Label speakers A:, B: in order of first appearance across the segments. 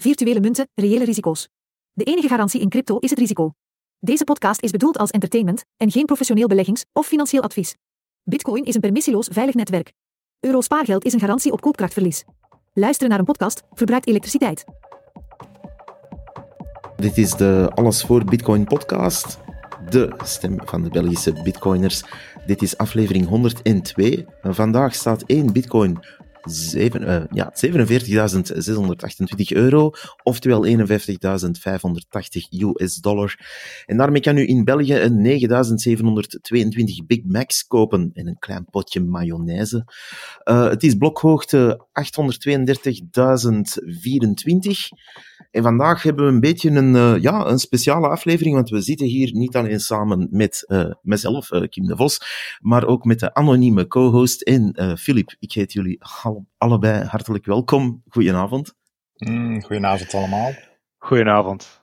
A: Virtuele munten, reële risico's. De enige garantie in crypto is het risico. Deze podcast is bedoeld als entertainment en geen professioneel beleggings- of financieel advies. Bitcoin is een permissieloos veilig netwerk. Euro spaargeld is een garantie op koopkrachtverlies. Luisteren naar een podcast verbruikt elektriciteit.
B: Dit is de Alles voor Bitcoin podcast. De stem van de Belgische Bitcoiners. Dit is aflevering 102. Vandaag staat één Bitcoin zeven, uh, ja, 47.628 euro, oftewel 51.580 US dollar. En daarmee kan u in België een 9.722 Big Macs kopen en een klein potje mayonaise. Uh, het is blokhoogte 832.024. En vandaag hebben we een beetje een, uh, ja, een speciale aflevering, want we zitten hier niet alleen samen met mezelf, Kim de Vos, maar ook met de anonieme co-host en Filip. Ik heet jullie allebei hartelijk welkom. Goedenavond.
C: Mm, goedenavond allemaal.
D: Goedenavond.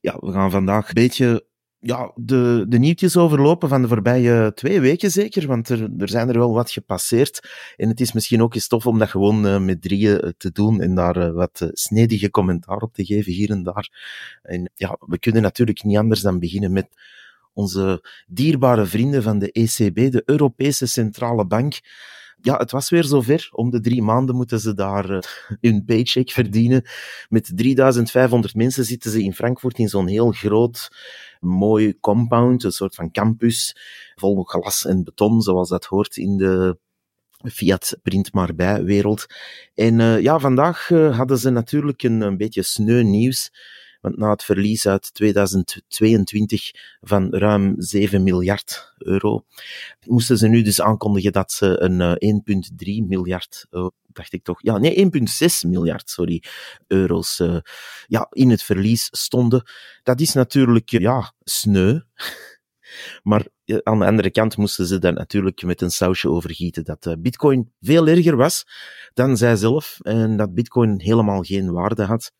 B: Ja, we gaan vandaag een beetje ja, de, de nieuwtjes overlopen van de voorbije twee weken zeker, want er, er zijn er wel wat gepasseerd. En het is misschien ook eens tof om dat gewoon uh, met drieën uh, te doen en daar uh, wat snedige commentaar op te geven hier en daar. En ja, we kunnen natuurlijk niet anders dan beginnen met onze dierbare vrienden van de ECB, de Europese Centrale Bank ja, het was weer zover. Om de drie maanden moeten ze daar uh, hun paycheck verdienen. Met 3500 mensen zitten ze in Frankfurt in zo'n heel groot, mooi compound, een soort van campus, vol glas en beton, zoals dat hoort in de Fiat print maar bij wereld. En uh, ja, vandaag uh, hadden ze natuurlijk een, een beetje sneu nieuws. Want na het verlies uit 2022 van ruim 7 miljard euro, moesten ze nu dus aankondigen dat ze een 1,3 miljard, uh, dacht ik toch, ja, nee, 1,6 miljard, sorry, euro's uh, ja, in het verlies stonden. Dat is natuurlijk, ja, sneu. Maar aan de andere kant moesten ze daar natuurlijk met een sausje overgieten dat Bitcoin veel erger was dan zij zelf en dat Bitcoin helemaal geen waarde had.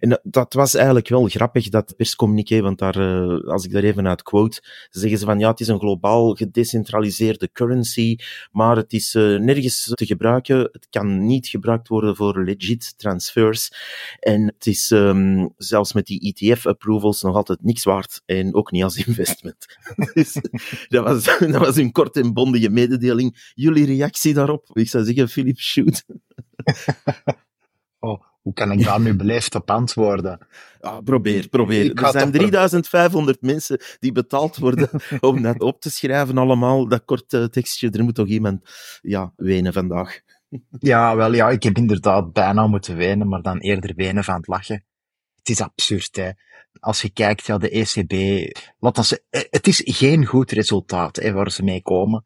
B: En dat, dat, was eigenlijk wel grappig, dat perscommuniqué, want daar, uh, als ik daar even uit quote, zeggen ze van ja, het is een globaal gedecentraliseerde currency, maar het is uh, nergens te gebruiken. Het kan niet gebruikt worden voor legit transfers. En het is um, zelfs met die ETF-approvals nog altijd niks waard en ook niet als investment. dus dat was, dat was een kort en bondige mededeling. Jullie reactie daarop? Ik zou zeggen, Philip, shoot.
C: oh. Hoe kan ik daar nu beleefd op antwoorden?
B: Ja, probeer, probeer. Er zijn 3500 mensen die betaald worden om dat op te schrijven allemaal. Dat korte tekstje, er moet toch iemand ja, wenen vandaag.
C: Ja, wel ja, ik heb inderdaad bijna moeten wenen, maar dan eerder wenen van het lachen. Het is absurd, hè. Als je kijkt, ja, de ECB, laat ons, het is geen goed resultaat, hè, waar ze mee komen.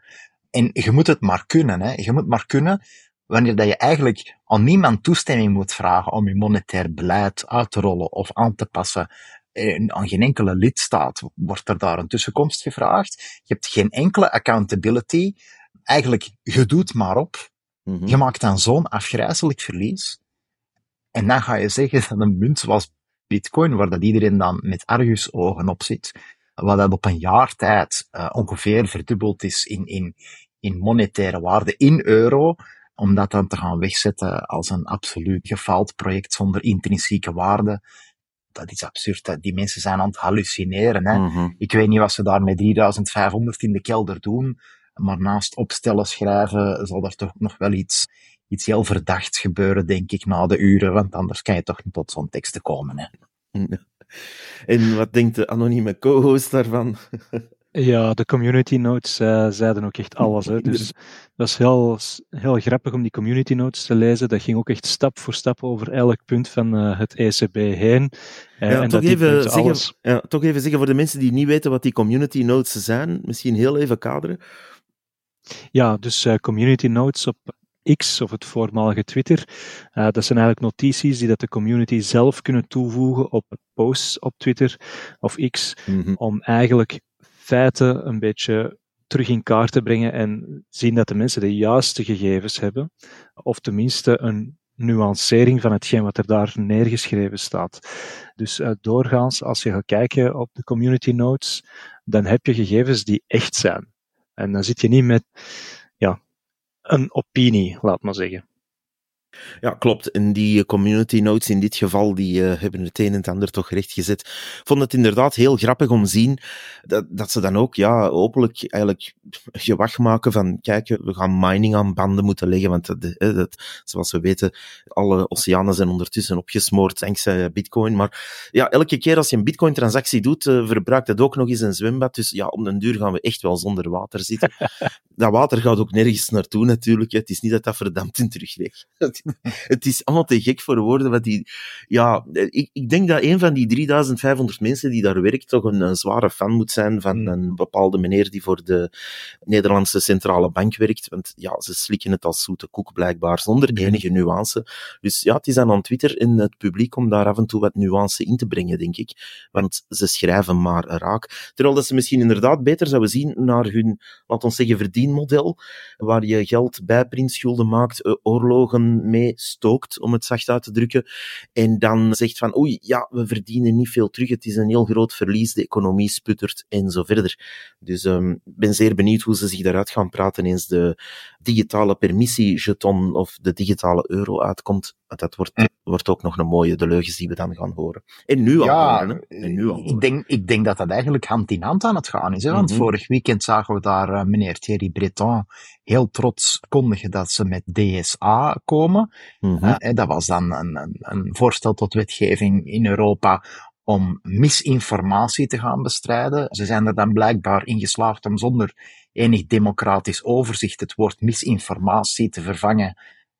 C: En je moet het maar kunnen, hè. Je moet maar kunnen wanneer dat je eigenlijk aan niemand toestemming moet vragen om je monetair beleid uit te rollen of aan te passen. Aan geen enkele lidstaat wordt er daar een tussenkomst gevraagd. Je hebt geen enkele accountability. Eigenlijk, je doet maar op. Mm-hmm. Je maakt dan zo'n afgrijzelijk verlies. En dan ga je zeggen dat een munt zoals bitcoin, waar dat iedereen dan met argusogen op zit, wat dat op een jaar tijd uh, ongeveer verdubbeld is in, in, in monetaire waarde in euro, om dat dan te gaan wegzetten als een absoluut gefaald project zonder intrinsieke waarde, dat is absurd. Die mensen zijn aan het hallucineren. Hè. Mm-hmm. Ik weet niet wat ze daar met 3500 in de kelder doen, maar naast opstellen schrijven zal er toch nog wel iets, iets heel verdachts gebeuren, denk ik, na de uren, want anders kan je toch niet tot zo'n teksten komen. Hè.
B: En wat denkt de anonieme co-host daarvan?
D: Ja, de community notes uh, zeiden ook echt alles. Hè. Dus dat is heel, heel grappig om die community notes te lezen. Dat ging ook echt stap voor stap over elk punt van uh, het ECB heen.
B: Uh, ja, en toch, even zeggen, ja, toch even zeggen voor de mensen die niet weten wat die community notes zijn, misschien heel even kaderen.
D: Ja, dus community notes op X, of het voormalige Twitter. Uh, dat zijn eigenlijk notities die dat de community zelf kunnen toevoegen op posts op Twitter of X, mm-hmm. om eigenlijk feiten een beetje terug in kaart te brengen en zien dat de mensen de juiste gegevens hebben, of tenminste een nuancering van hetgeen wat er daar neergeschreven staat. Dus uh, doorgaans, als je gaat kijken op de community notes, dan heb je gegevens die echt zijn. En dan zit je niet met ja, een opinie, laat maar zeggen.
B: Ja, klopt. En die community notes in dit geval, die uh, hebben het een en het ander toch rechtgezet. Ik vond het inderdaad heel grappig om te zien dat, dat ze dan ook, ja, openlijk eigenlijk gewacht maken van, kijk, we gaan mining aan banden moeten leggen, want dat, dat, zoals we weten, alle oceanen zijn ondertussen opgesmoord dankzij bitcoin. Maar ja, elke keer als je een bitcoin-transactie doet, uh, verbruikt dat ook nog eens een zwembad. Dus ja, om den duur gaan we echt wel zonder water zitten. dat water gaat ook nergens naartoe natuurlijk. Het is niet dat dat verdampt in terugweg. het is allemaal te gek voor woorden. Wat die, ja, ik, ik denk dat een van die 3500 mensen die daar werkt toch een, een zware fan moet zijn van hmm. een bepaalde meneer die voor de Nederlandse Centrale Bank werkt. Want ja, ze slikken het als zoete koek blijkbaar, zonder enige nuance. Dus ja, het is dan aan Twitter in het publiek om daar af en toe wat nuance in te brengen, denk ik. Want ze schrijven maar raak. Terwijl dat ze misschien inderdaad beter zouden zien naar hun, laten we zeggen, verdienmodel, waar je geld bij printschulden maakt, eh, oorlogen mee stookt, om het zacht uit te drukken, en dan zegt van oei, ja, we verdienen niet veel terug, het is een heel groot verlies, de economie sputtert en zo verder. Dus ik um, ben zeer benieuwd hoe ze zich daaruit gaan praten eens de digitale permissie-jeton of de digitale euro uitkomt. Dat wordt, wordt ook nog een mooie, de leugens die we dan gaan horen. En nu al horen, hè? En nu al
C: Ik, denk, ik denk dat dat eigenlijk hand in hand aan het gaan is, hè? want mhm. vorig weekend zagen we daar uh, meneer Thierry Breton heel trots kondigen dat ze met DSA komen. Mm -hmm. dat was dan een, een, een, voorstel tot wetgeving in Europa om misinformatie te gaan bestrijden. Ze zijn er dan blijkbaar in geslaagd om zonder enig democratisch overzicht het woord misinformatie te vervangen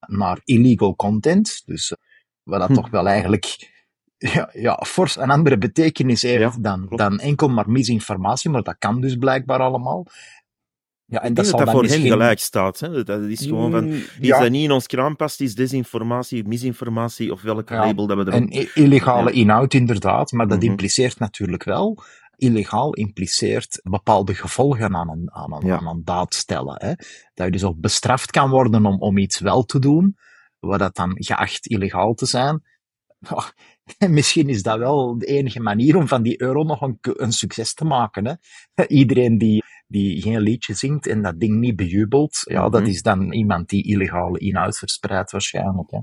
C: naar illegal content. Dus eh, wat dat hm. toch wel eigenlijk ja, ja, fors een andere betekenis heeft dan, dan enkel maar misinformatie, maar dat kan dus blijkbaar allemaal.
B: Ja, en dat, dat, dat voor hen gelijk staat. Hè? Dat is gewoon van, mm, iets ja. dat niet in ons kraan past, is desinformatie, misinformatie of welke label dat we er
C: En illegale inhoud inderdaad, maar dat mhm. impliceert natuurlijk wel, illegaal impliceert bepaalde gevolgen aan een, aan een, aan een daad stellen. Hè? Dat je dus ook bestraft kan worden om, om iets wel te doen, wat dat dan geacht illegaal te zijn. misschien is dat wel de enige manier om van die euro nog een, een succes te maken. Hè? Iedereen die die geen liedje zingt en dat ding niet bejubelt, ja, dat mhm. is dan iemand die illegale inhoud verspreidt waarschijnlijk. Hè.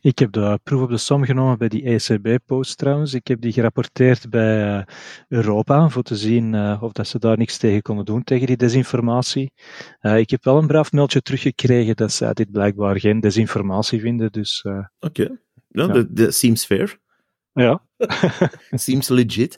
D: Ik heb de proef op de som genomen bij die ECB-post trouwens. Ik heb die gerapporteerd bij uh, Europa, voor te zien uh, of dat ze daar niks tegen konden doen, tegen die desinformatie. Uh, ik heb wel een braaf meldje teruggekregen dat zij dit blijkbaar geen desinformatie vinden, dus...
B: Oké, okay. ja, that seems fair.
D: Ja.
B: seems legit.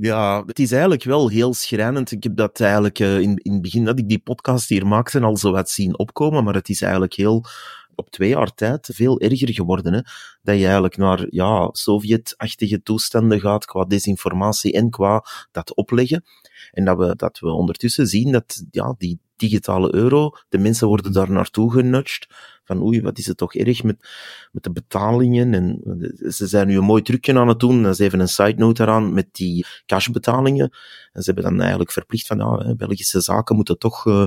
B: Ja, het is eigenlijk wel heel schrijnend. Ik heb dat eigenlijk uh, in, in het begin dat ik die podcast hier maakte al zo wat zien opkomen, maar het is eigenlijk heel op twee jaar tijd veel erger geworden. Hè? Dat je eigenlijk naar ja, Sovjet-achtige toestanden gaat qua desinformatie en qua dat opleggen. En dat we, dat we ondertussen zien dat ja, die digitale euro, de mensen worden daar naartoe genudged van oei, wat is het toch erg met, met de betalingen. En ze zijn nu een mooi trucje aan het doen. Dat is even een side note eraan met die cashbetalingen. En ze hebben dan eigenlijk verplicht van, ja, Belgische zaken moeten toch, uh,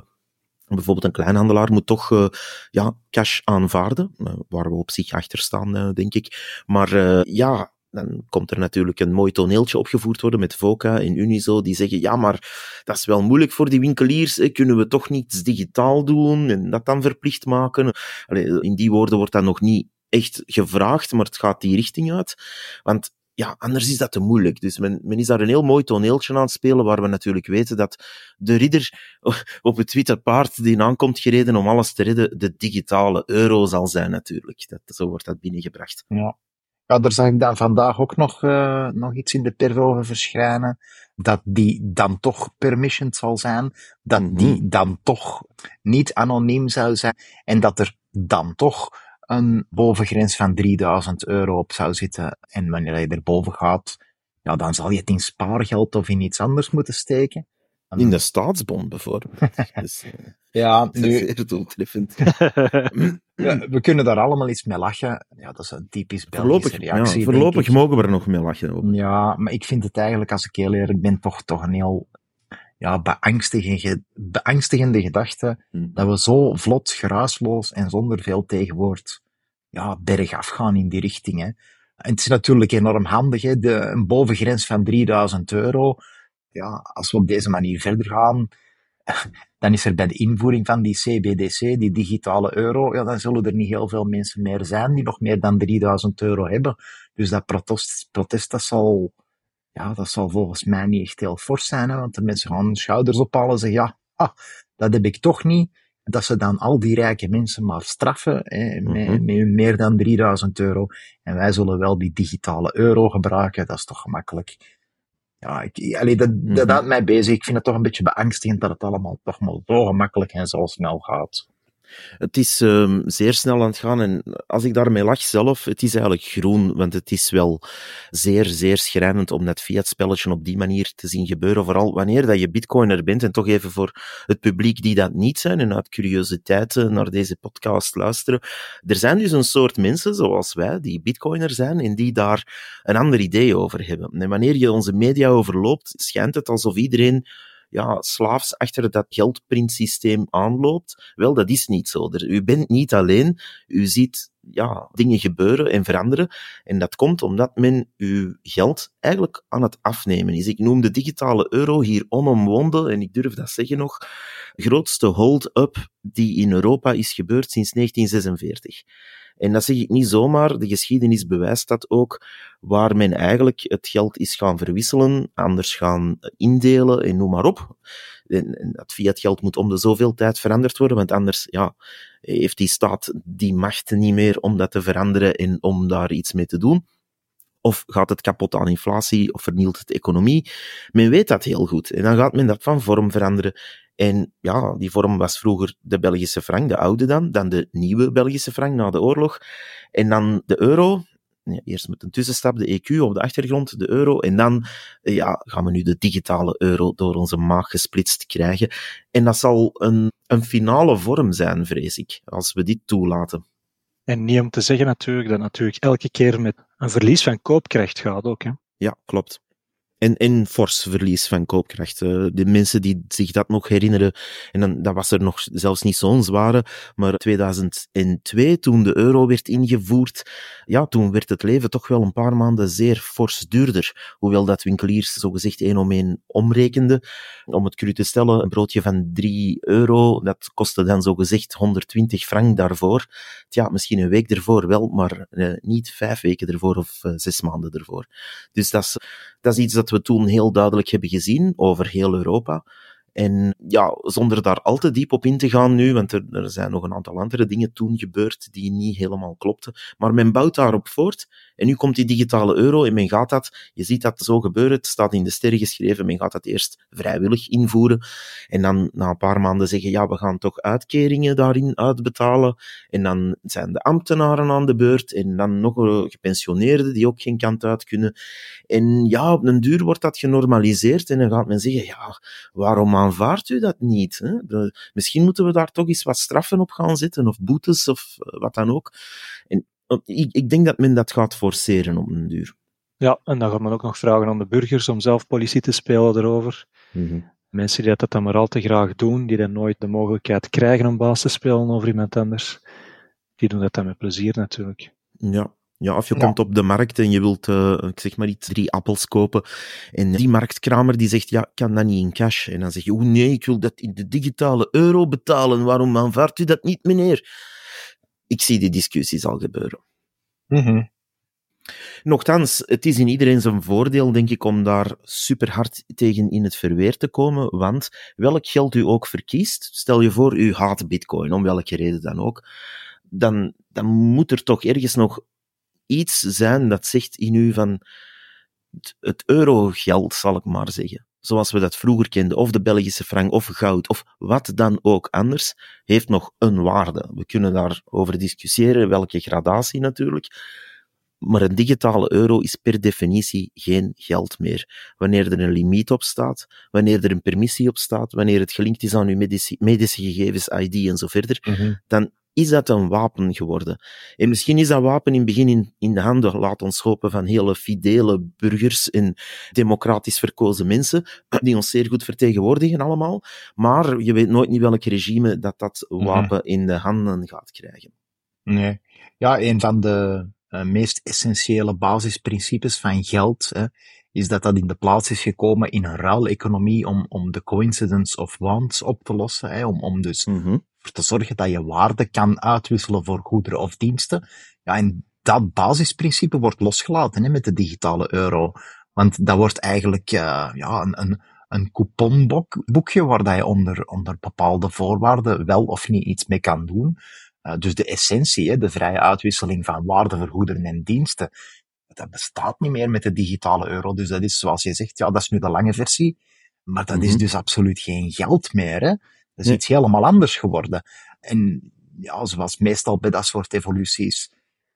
B: bijvoorbeeld een kleinhandelaar moet toch uh, ja, cash aanvaarden, uh, waar we op zich achter staan, denk ik. Maar ja, dan komt er natuurlijk een mooi toneeltje opgevoerd worden met VOCA en Unizo, die zeggen, ja, maar dat is wel moeilijk voor die winkeliers, kunnen we toch niets digitaal doen en dat dan verplicht maken? Allee, in die woorden wordt dat nog niet echt gevraagd, maar het gaat die richting uit. Want ja, anders is dat te moeilijk. Dus men, men is daar een heel mooi toneeltje aan het spelen, waar we natuurlijk weten dat de ridder op het witte paard die aankomt gereden om alles te redden, de digitale euro zal zijn natuurlijk. Dat, zo wordt dat binnengebracht.
C: Ja. Ja, daar zag ik dan vandaag ook nog, uh, nog iets in de pers over verschijnen. Dat die dan toch permissioned zal zijn. Dat mhm. die dan toch niet anoniem zou zijn. En dat er dan toch een bovengrens van 3000 euro op zou zitten. En wanneer je erboven gaat, ja, dan zal je het in spaargeld of in iets anders moeten steken.
B: In de staatsbond bijvoorbeeld. dus, uh,
C: ja, nu...
B: Zeer doeltreffend.
C: ja, we kunnen daar allemaal iets mee lachen. Ja, dat is een typisch Belgische reactie.
B: Ja, voorlopig mogen we er nog mee lachen.
C: Ja, maar ik vind het eigenlijk, als ik heel eerlijk ben, toch, toch een heel ja, beangstigende, beangstigende gedachte hmm. dat we zo vlot, geruisloos en zonder veel tegenwoord ja, bergaf gaan in die richting. Hè. En het is natuurlijk enorm handig, hè. De, een bovengrens van 3000 euro ja, als we op deze manier verder gaan, dan is er bij de invoering van die CBDC, die digitale euro, ja, dan zullen er niet heel veel mensen meer zijn die nog meer dan 3000 euro hebben. Dus dat protest, protest dat zal, ja, dat zal volgens mij niet echt heel fors zijn, hè, want de mensen gaan hun schouders ophalen en zeggen, ja, ah, dat heb ik toch niet. Dat ze dan al die rijke mensen maar straffen hè, met,
B: Mhm.
C: met meer dan 3000 euro. En wij zullen wel die digitale euro gebruiken, dat is toch gemakkelijk. Ja, ik, allee, dat, dat
B: Mhm.
C: houdt mij bezig. Ik vind het toch een beetje beangstigend dat het allemaal toch maar zo gemakkelijk en zo snel gaat.
B: Het is ehm, zeer snel aan het gaan en als ik daarmee lach zelf, het is eigenlijk groen, want het is wel zeer, zeer schrijnend om dat fiat-spelletje op die manier te zien gebeuren. Vooral wanneer dat je bitcoiner bent en toch even voor het publiek die dat niet zijn en uit curiositeit naar deze podcast luisteren. Er zijn dus een soort mensen zoals wij, die bitcoiner zijn en die daar een ander idee over hebben. En wanneer je onze media overloopt, schijnt het alsof iedereen ja, slaafs achter dat geldprintsysteem aanloopt. Wel, dat is niet zo. U bent niet alleen. U ziet ja, dingen gebeuren en veranderen. En dat komt omdat men uw geld eigenlijk aan het afnemen is. Ik noem de digitale euro hier onomwonden, en ik durf dat zeggen nog, grootste hold-up die in Europa is gebeurd sinds 1946. En dat zeg ik niet zomaar, de geschiedenis bewijst dat ook, waar men eigenlijk het geld is gaan verwisselen, anders gaan indelen en noem maar op. En, dat fiatgeld moet om de zoveel tijd veranderd worden, want anders ja, heeft die staat die macht niet meer om dat te veranderen en om daar iets mee te doen. Of gaat het kapot aan inflatie, of vernielt het de economie? Men weet dat heel goed. En dan gaat men dat van vorm veranderen. En ja, die vorm was vroeger de Belgische frank, de oude dan, dan de nieuwe Belgische frank na de oorlog. En dan de euro, ja, eerst met een tussenstap, de EQ op de achtergrond, de euro, en dan ja, gaan we nu de digitale euro door onze maag gesplitst krijgen. En dat zal een, een finale vorm zijn, vrees ik, als we dit toelaten.
D: En niet om te zeggen natuurlijk dat natuurlijk elke keer met een verlies van koopkracht gaat ook. Hè.
B: Ja, klopt. En, en fors verlies van koopkracht. De mensen die zich dat nog herinneren, en dan, dat was er nog zelfs niet zo'n zware, maar 2002, toen de euro werd ingevoerd, ja, toen werd het leven toch wel een paar maanden zeer fors duurder. Hoewel dat winkeliers zogezegd één om één omrekenden. Om het cru te stellen, een broodje van 3 euro, dat kostte dan zogezegd 120 frank daarvoor. Tja, misschien een week ervoor wel, maar uh, niet vijf weken ervoor of uh, zes maanden ervoor. Dus dat is, dat is iets dat we toen heel duidelijk hebben gezien over heel Europa. En ja, zonder daar al te diep op in te gaan nu, want er, er, zijn nog een aantal andere dingen toen gebeurd die niet helemaal klopten. Maar men bouwt daarop voort. En nu komt die digitale euro en men gaat dat, je ziet dat zo gebeuren, het staat in de sterren geschreven, men gaat dat eerst vrijwillig invoeren. En dan na een paar maanden zeggen, ja, we gaan toch uitkeringen daarin uitbetalen. En dan zijn de ambtenaren aan de beurt en dan nog gepensioneerden die ook geen kant uit kunnen. En ja, op een duur wordt dat genormaliseerd en dan gaat men zeggen, ja, waarom aanvaardt u dat niet? Hè? De, misschien moeten we daar toch eens wat straffen op gaan zetten, of boetes, of wat dan ook. En ik, ik denk dat men dat gaat forceren op een duur.
D: Ja, en dan gaat men ook nog vragen aan de burgers om zelf politie te spelen erover.
B: Mm -hmm.
D: Mensen die dat dan maar al te graag doen, die dan nooit de mogelijkheid krijgen om baas te spelen over iemand anders, die doen dat dan met plezier natuurlijk.
B: Ja, ja, of je ja. komt op de markt en je wilt, uh, ik zeg maar iets, drie appels kopen. En die marktkramer die zegt, ja, kan dat niet in cash? En dan zeg je, oh nee, ik wil dat in de digitale euro betalen. Waarom aanvaardt u dat niet, meneer? Ik zie die discussies al gebeuren.
C: Mm -hmm.
B: Nochtans, het is in iedereen zijn voordeel, denk ik, om daar super hard tegen in het verweer te komen. Want welk geld u ook verkiest, stel je voor, u haat bitcoin, om welke reden dan ook, dan, dan moet er toch ergens nog iets zijn dat zegt in u van het, het eurogeld, zal ik maar zeggen. Zoals we dat vroeger kenden, of de Belgische frank, of goud, of wat dan ook anders, heeft nog een waarde. We kunnen daarover discussiëren, welke gradatie natuurlijk. Maar een digitale euro is per definitie geen geld meer. Wanneer er een limiet op staat, wanneer er een permissie op staat, wanneer het gelinkt is aan uw medische, medische gegevens, ID en zo verder,
C: mm -hmm.
B: dan is dat een wapen geworden. En misschien is dat wapen in het begin in, in de handen, laat ons hopen, van hele fidele burgers en democratisch verkozen mensen, die ons zeer goed vertegenwoordigen allemaal. Maar je weet nooit niet welk regime dat dat wapen mm -hmm. in de handen gaat krijgen.
C: Nee. Ja, een van de uh, meest essentiële basisprincipes van geld hè, is dat dat in de plaats is gekomen in een ruileconomie om, om de coincidence of wants op te lossen, hè, om, om dus ervoor te zorgen dat je waarde kan uitwisselen voor goederen of diensten. Ja, en dat basisprincipe wordt losgelaten hè, met de digitale euro. Want dat wordt eigenlijk uh, ja, een, een, een couponboekje waar dat je onder, onder bepaalde voorwaarden wel of niet iets mee kan doen. Uh, dus de essentie, hè, de vrije uitwisseling van waarde voor goederen en diensten, dat bestaat niet meer met de digitale euro. Dus dat is, zoals je zegt, ja, dat is nu de lange versie. Maar dat mm -hmm. is dus absoluut geen geld meer. Hè? Dat is nee. iets helemaal anders geworden. En ja, zoals meestal bij dat soort evoluties,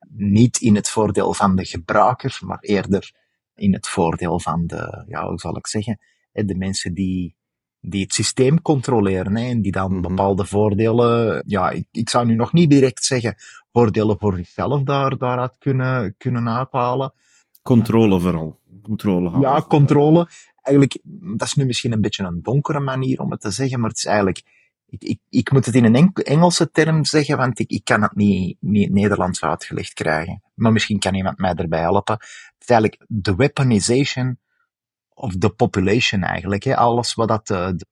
C: niet in het voordeel van de gebruiker, maar eerder in het voordeel van de, ja, hoe zal ik zeggen, de mensen die, die het systeem controleren hè, en die dan -hmm. bepaalde voordelen, ja, ik, ik zou nu nog niet direct zeggen voordelen voor zichzelf daar, daaruit kunnen, kunnen uithalen.
E: Controle vooral. Controle
C: halen. Ja, controle. Eigenlijk, dat is nu misschien een beetje een donkere manier om het te zeggen, maar het is eigenlijk, ik, ik, ik moet het in een Engelse term zeggen, want ik, ik kan het niet, niet Nederlands uitgelegd krijgen. Maar misschien kan iemand mij erbij helpen. Het is eigenlijk de weaponization of the population eigenlijk. Hè. Alles wat dat de, de,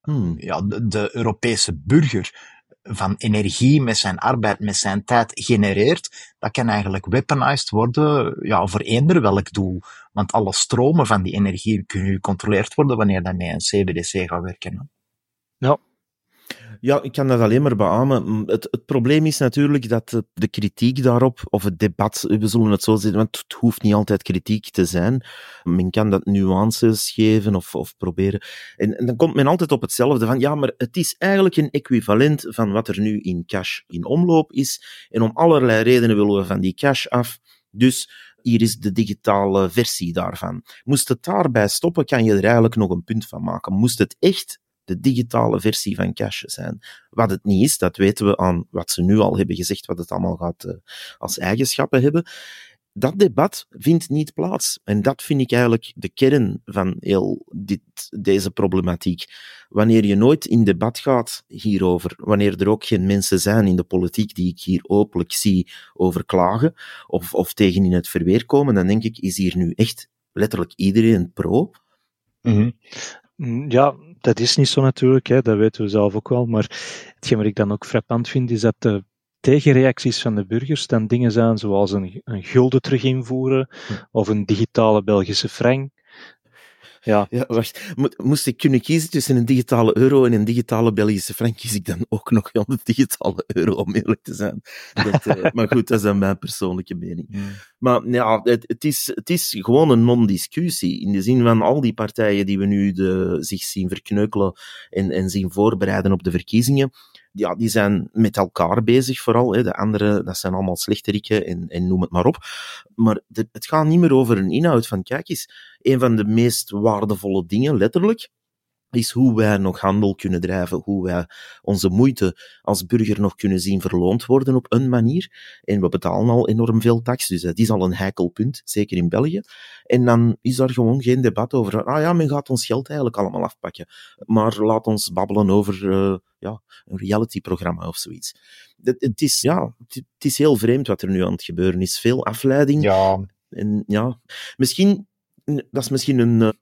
C: hmm. ja, de, de Europese burger van energie met zijn arbeid, met zijn tijd genereert, dat kan eigenlijk weaponized worden ja, voor eender welk doel. Want alle stromen van die energie kunnen gecontroleerd worden wanneer dat met een CBDC gaat werken.
D: Ja.
B: Ja, ik kan dat alleen maar beamen. Het, het probleem is natuurlijk dat de, kritiek daarop, of het debat, we zullen het zo zeggen, want het hoeft niet altijd kritiek te zijn. Men kan dat nuances geven of, of proberen. En, en dan komt men altijd op hetzelfde van, ja, maar het is eigenlijk een equivalent van wat er nu in cash in omloop is. En om allerlei redenen willen we van die cash af. Dus hier is de digitale versie daarvan. Moest het daarbij stoppen, kan je er eigenlijk nog een punt van maken. Moest het echt de digitale versie van cash zijn. Wat het niet is, dat weten we aan wat ze nu al hebben gezegd, wat het allemaal gaat uh, als eigenschappen hebben. Dat debat vindt niet plaats. En dat vind ik eigenlijk de kern van heel dit, deze problematiek. Wanneer je nooit in debat gaat hierover, wanneer er ook geen mensen zijn in de politiek die ik hier openlijk zie over klagen of, of tegen in het verweer komen, dan denk ik, is hier nu echt letterlijk iedereen pro.
D: Mm. Ja, dat is niet zo natuurlijk, hè, dat weten we zelf ook wel. Maar hetgeen wat ik dan ook frappant vind, is dat de tegenreacties van de burgers dan dingen zijn zoals een, een gulden terug invoeren hm. of een digitale Belgische frank. Ja.
B: ja, wacht. Moest ik kunnen kiezen tussen een digitale euro en een digitale Belgische frank, kies ik dan ook nog wel de digitale euro, om eerlijk te zijn. Dat, uh, maar goed, dat is dan mijn persoonlijke mening. Maar ja, het, het, is, het is gewoon een non-discussie. In de zin van al die partijen die we nu de, zich zien verkneukelen en, en zien voorbereiden op de verkiezingen, ja, die zijn met elkaar bezig vooral. Hè. De anderen, dat zijn allemaal slechterikken en, en noem het maar op. Maar het gaat niet meer over een inhoud van, kijk eens, een van de meest waardevolle dingen, letterlijk, is hoe wij nog handel kunnen drijven, hoe wij onze moeite als burger nog kunnen zien verloond worden op een manier. En we betalen al enorm veel tax, dus dat is al een heikel punt, zeker in België. En dan is er gewoon geen debat over, ah ja, men gaat ons geld eigenlijk allemaal afpakken. Maar laat ons babbelen over uh, ja, een realityprogramma of zoiets. Het, het is, ja, het, het is heel vreemd wat er nu aan het gebeuren is. Veel afleiding.
C: Ja.
B: En ja, misschien, dat is misschien een...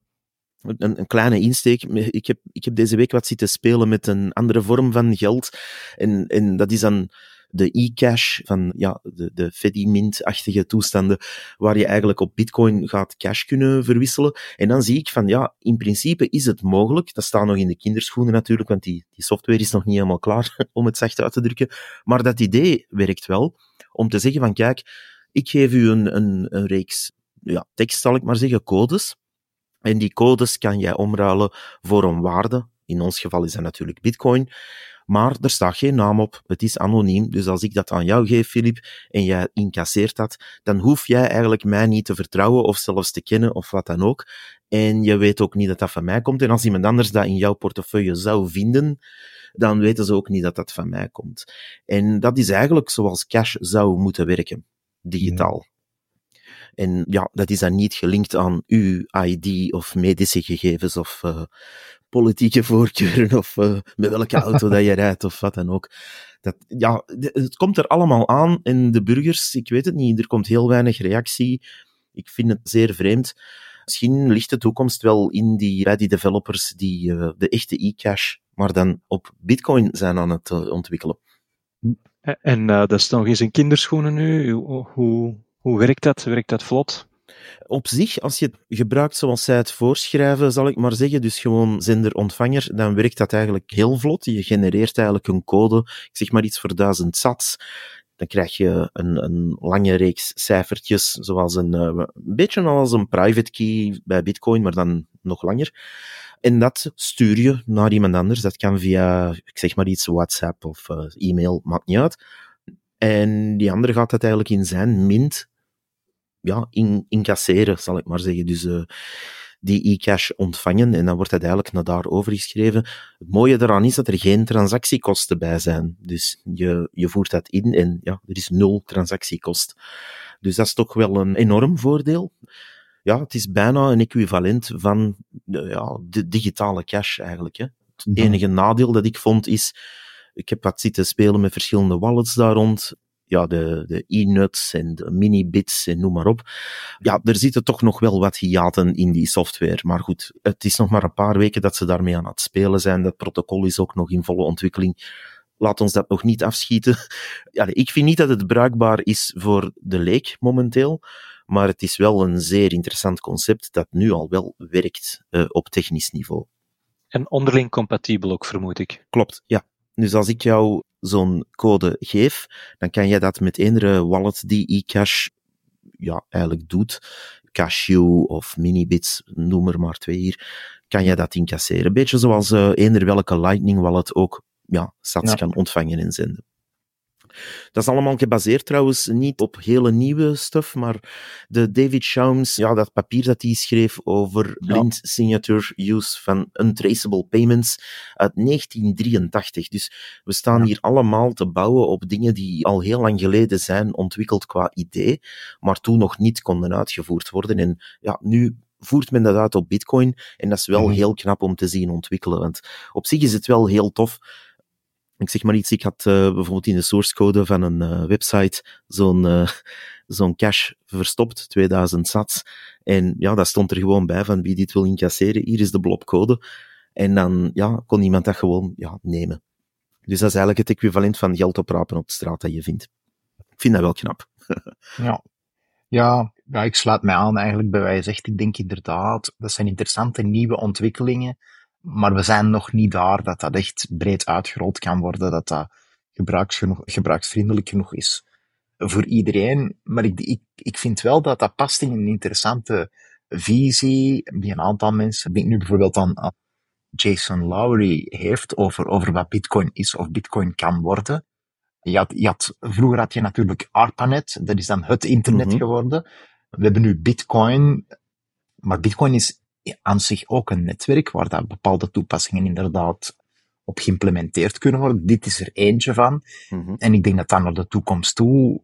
B: Een, een, kleine insteek. Ik heb, ik heb deze week wat zitten spelen met een andere vorm van geld. En, en dat is dan de e-cash van ja, de, de Fedimint-achtige toestanden, waar je eigenlijk op bitcoin gaat cash kunnen verwisselen. En dan zie ik van ja, in principe is het mogelijk. Dat staat nog in de kinderschoenen natuurlijk, want die, die software is nog niet helemaal klaar, om het zacht uit te drukken. Maar dat idee werkt wel, om te zeggen van kijk, ik geef u een, een, een reeks ja, tekst, zal ik maar zeggen, codes. En die codes kan jij omruilen voor een waarde. In ons geval is dat natuurlijk bitcoin. Maar er staat geen naam op. Het is anoniem. Dus als ik dat aan jou geef, Filip, en jij incasseert dat, dan hoef jij eigenlijk mij niet te vertrouwen of zelfs te kennen of wat dan ook. En je weet ook niet dat dat van mij komt. En als iemand anders dat in jouw portefeuille zou vinden, dan weten ze ook niet dat dat van mij komt. En dat is eigenlijk zoals cash zou moeten werken. Digitaal. En ja, dat is dan niet gelinkt aan uw ID of medische gegevens of uh, politieke voorkeuren of uh, met welke auto dat je rijdt of wat dan ook. Dat, ja, het komt er allemaal aan en de burgers, ik weet het niet, er komt heel weinig reactie. Ik vind het zeer vreemd. Misschien ligt de toekomst wel in die, bij die developers die uh, de echte e-cash, maar dan op Bitcoin zijn aan het ontwikkelen.
D: En uh, dat is nog eens in kinderschoenen nu. Hoe, hoe, werkt dat? Werkt dat vlot?
B: Op zich, als je het gebruikt zoals zij het voorschrijven, zal ik maar zeggen, dus gewoon zender-ontvanger, dan werkt dat eigenlijk heel vlot. Je genereert eigenlijk een code, ik zeg maar iets voor duizend sats. Dan krijg je een, een lange reeks cijfertjes, zoals een, uh, een beetje als een private key bij Bitcoin, maar dan nog langer. En dat stuur je naar iemand anders. Dat kan via, ik zeg maar iets, WhatsApp of uh, e-mail, maakt niet uit. En die andere gaat dat eigenlijk in zijn mint ja, in, incasseren, zal ik maar zeggen. Dus uh, die e-cash ontvangen en dan wordt dat eigenlijk naar daar overgeschreven. Het mooie daaraan is dat er geen transactiekosten bij zijn. Dus je, je voert dat in en ja, er is nul transactiekost. Dus dat is toch wel een enorm voordeel. Ja, het is bijna een equivalent van ja, de digitale cash eigenlijk. Hè. Het enige nadeel dat ik vond is, ik heb wat zitten spelen met verschillende wallets daar rond ja, de, de e-nuts en de mini-bits en noem maar op. Ja, er zitten toch nog wel wat hiaten in die software. Maar goed, het is nog maar een paar weken dat ze daarmee aan het spelen zijn. Dat protocol is ook nog in volle ontwikkeling. Laat ons dat nog niet afschieten. Ja, ik vind niet dat het bruikbaar is voor de leek momenteel. Maar het is wel een zeer interessant concept dat nu al wel werkt uh, op technisch niveau.
D: En onderling compatibel ook, vermoed ik.
B: Klopt, ja. Dus als ik jou zo'n code geef, dan kan je dat met eendere wallet die eCash ja, eigenlijk doet, Cashew of Minibits, noem er maar twee hier, kan je dat incasseren. Beetje zoals uh, eender welke Lightning wallet ook ja, sats ja. kan ontvangen en zenden. Dat is allemaal gebaseerd trouwens niet op hele nieuwe stuff, maar de David Schaums, ja, dat papier dat hij schreef over blind signature use van untraceable payments uit 1983. Dus we staan hier allemaal te bouwen op dingen die al heel lang geleden zijn ontwikkeld qua idee, maar toen nog niet konden uitgevoerd worden. En ja, nu voert men dat uit op Bitcoin. En dat is wel heel knap om te zien ontwikkelen. Want op zich is het wel heel tof ik zeg maar iets, ik had uh, bijvoorbeeld in de source code van een uh, website zo'n uh, zo'n cache verstopt, 2000 sats. En ja, dat stond er gewoon bij van wie dit wil incasseren, hier is de blobcode. En dan ja, kon iemand dat gewoon ja, nemen. Dus dat is eigenlijk het equivalent van geld oprapen op straat dat je vindt. Ik vind dat wel knap.
C: ja. Ja, ik sluit mij aan eigenlijk bij wijze zegt. Ik denk inderdaad, dat zijn interessante nieuwe ontwikkelingen maar we zijn nog niet daar dat dat echt breed uitgerold kan worden, dat dat gebruiksvriendelijk genoeg is voor iedereen. Maar ik, ik, ik vind wel dat dat past in een interessante visie die een aantal mensen, ik denk nu bijvoorbeeld aan Jason Lowry heeft over, over wat bitcoin is of bitcoin kan worden. Je had, je had, vroeger had je natuurlijk ARPANET, dat is dan het internet -hmm. geworden. We hebben nu bitcoin, maar bitcoin is aan zich ook een netwerk waar dat bepaalde toepassingen inderdaad op geïmplementeerd kunnen worden. Dit is er eentje van. Mm -hmm. En ik denk dat dan naar de toekomst toe,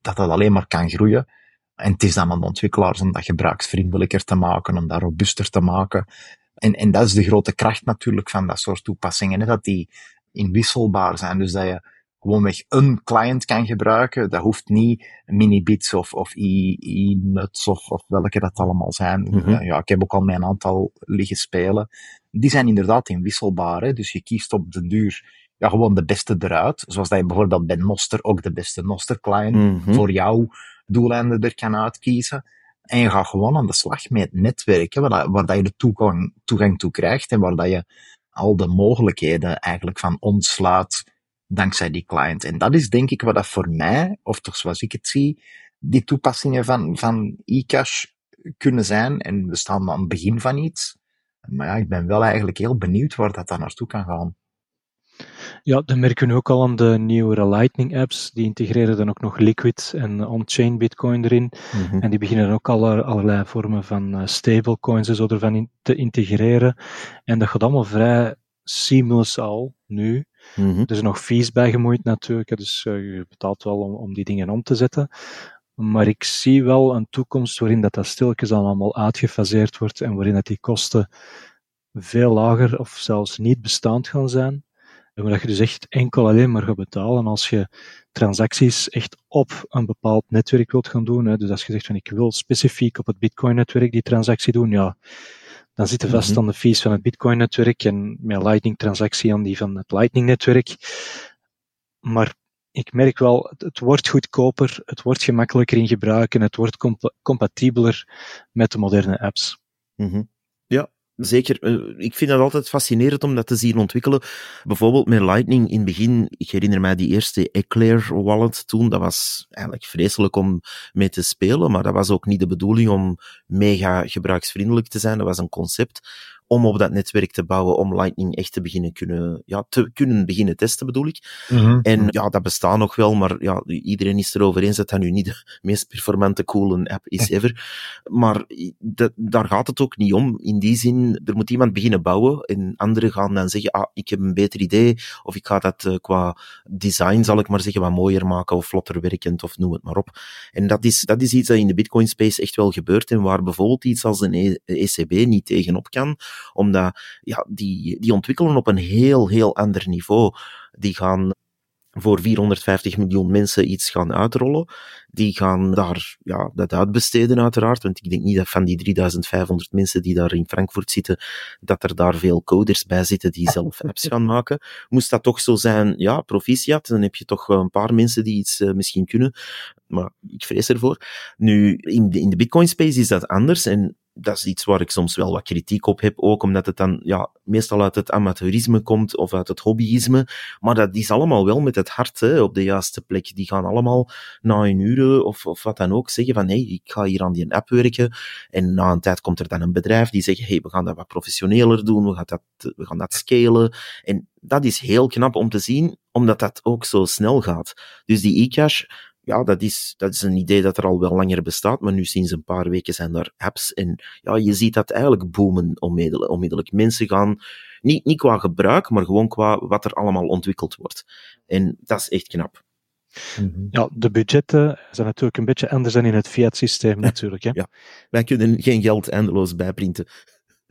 C: dat dat alleen maar kan groeien. En het is dan aan de ontwikkelaars om dat gebruiksvriendelijker te maken, om dat robuuster te maken. En, en dat is de grote kracht natuurlijk van dat soort toepassingen, hè, dat die inwisselbaar zijn. Dus dat je gewoonweg een client kan gebruiken. Dat hoeft niet minibits of, of e-nuts of, of welke dat allemaal zijn. Mm -hmm. Ja, ik heb ook al mijn aantal liggen spelen. Die zijn inderdaad inwisselbaar. Hè? Dus je kiest op de duur ja, gewoon de beste eruit. Zoals dat je bijvoorbeeld bij Noster ook de beste Noster client mm -hmm. voor jouw doeleinden er kan uitkiezen. En je gaat gewoon aan de slag met het netwerk, hè, waar, dat, waar dat je de toegang, toegang toe krijgt en waar dat je al de mogelijkheden eigenlijk van ontsluit dankzij die client. En dat is denk ik wat dat voor mij, of toch zoals ik het zie, die toepassingen van, van eCash kunnen zijn. En we staan aan het begin van iets. Maar ja, ik ben wel eigenlijk heel benieuwd waar dat dan naartoe kan gaan.
D: Ja, dat merken we ook al aan de nieuwere Lightning apps. Die integreren dan ook nog Liquid en on-chain Bitcoin erin. Mm -hmm. En die beginnen ook al allerlei vormen van stablecoins en zo ervan in te integreren. En dat gaat allemaal vrij seamless al nu. Mm -hmm. Er is nog fees bij gemoeid natuurlijk, dus uh, je betaalt wel om, die dingen om te zetten. Maar ik zie wel een toekomst waarin dat, dat stilletjes allemaal uitgefaseerd wordt en waarin dat die kosten veel lager of zelfs niet bestaand gaan zijn. Dat je dus echt enkel alleen maar gaat betalen als je transacties echt op een bepaald netwerk wilt gaan doen. Dus als je zegt van ik wil specifiek op het Bitcoin-netwerk die transactie doen, ja, dan zit je vast mm aan de fees van het Bitcoin-netwerk en met Lightning-transactie aan die van het Lightning-netwerk. Maar ik merk wel, het wordt goedkoper, het wordt gemakkelijker in gebruik en het wordt comp compatibeler met de moderne apps.
B: Mm -hmm. Zeker, eh, ik vind het altijd fascinerend om dat te zien ontwikkelen. Bijvoorbeeld met Lightning in het begin, ik herinner mij die eerste Eclair wallet toen, dat was eigenlijk vreselijk om mee te spelen, maar dat was ook niet de bedoeling om mega gebruiksvriendelijk te zijn, dat was een concept om op dat netwerk te bouwen, om Lightning echt te beginnen kunnen, ja, te kunnen beginnen testen, bedoel ik. Mm -hmm. En ja, dat bestaat nog wel, maar ja, iedereen is erover eens dat dat nu niet de meest performante, coole app is ever. Maar dat, daar gaat het ook niet om. In die zin, er moet iemand beginnen bouwen en anderen gaan dan zeggen, ah, ik heb een beter idee, of ik ga dat uh, qua design, zal ik maar zeggen, wat mooier maken, of vlotter werkend, of noem het maar op. En dat is, dat is iets dat in de Bitcoin space echt wel gebeurt en waar bijvoorbeeld iets als een ECB niet tegenop kan, omdat ja, die, die ontwikkelen op een heel, heel ander niveau. Die gaan voor 450 miljoen mensen iets gaan uitrollen. Die gaan daar ja, dat uitbesteden uiteraard, want ik denk niet dat van die 3500 mensen die daar in Frankfurt zitten, dat er daar veel coders bij zitten die zelf apps gaan maken. Moest dat toch zo zijn, ja, proficiat, dan heb je toch een paar mensen die iets uh, misschien kunnen, maar ik vrees ervoor. Nu, in de, in de Bitcoin space is dat anders en dat is iets waar ik soms wel wat kritiek op heb, ook omdat het dan ja, meestal uit het amateurisme komt of uit het hobbyisme. Maar dat is allemaal wel met het hart hè, op de juiste plek. Die gaan allemaal na een uur of, of wat dan ook zeggen van hé, hey, ik ga hier aan die app werken. En na een tijd komt er dan een bedrijf die zegt, hé, hey, we gaan dat wat professioneler doen, we gaan dat, we gaan dat scalen. En dat is heel knap om te zien, omdat dat ook zo snel gaat. Dus die e-cash, ja, dat is, dat is een idee dat er al wel langer bestaat, maar nu sinds een paar weken zijn er apps en ja, je ziet dat eigenlijk boomen onmiddellijk. onmiddellijk. Mensen gaan, niet, niet qua gebruik, maar gewoon qua wat er allemaal ontwikkeld wordt. En dat is echt knap.
D: Mhm. Ja, de budgetten zijn natuurlijk een beetje anders dan in het fiat-systeem natuurlijk. Hè?
B: Ja, wij kunnen geen geld eindeloos bijprinten.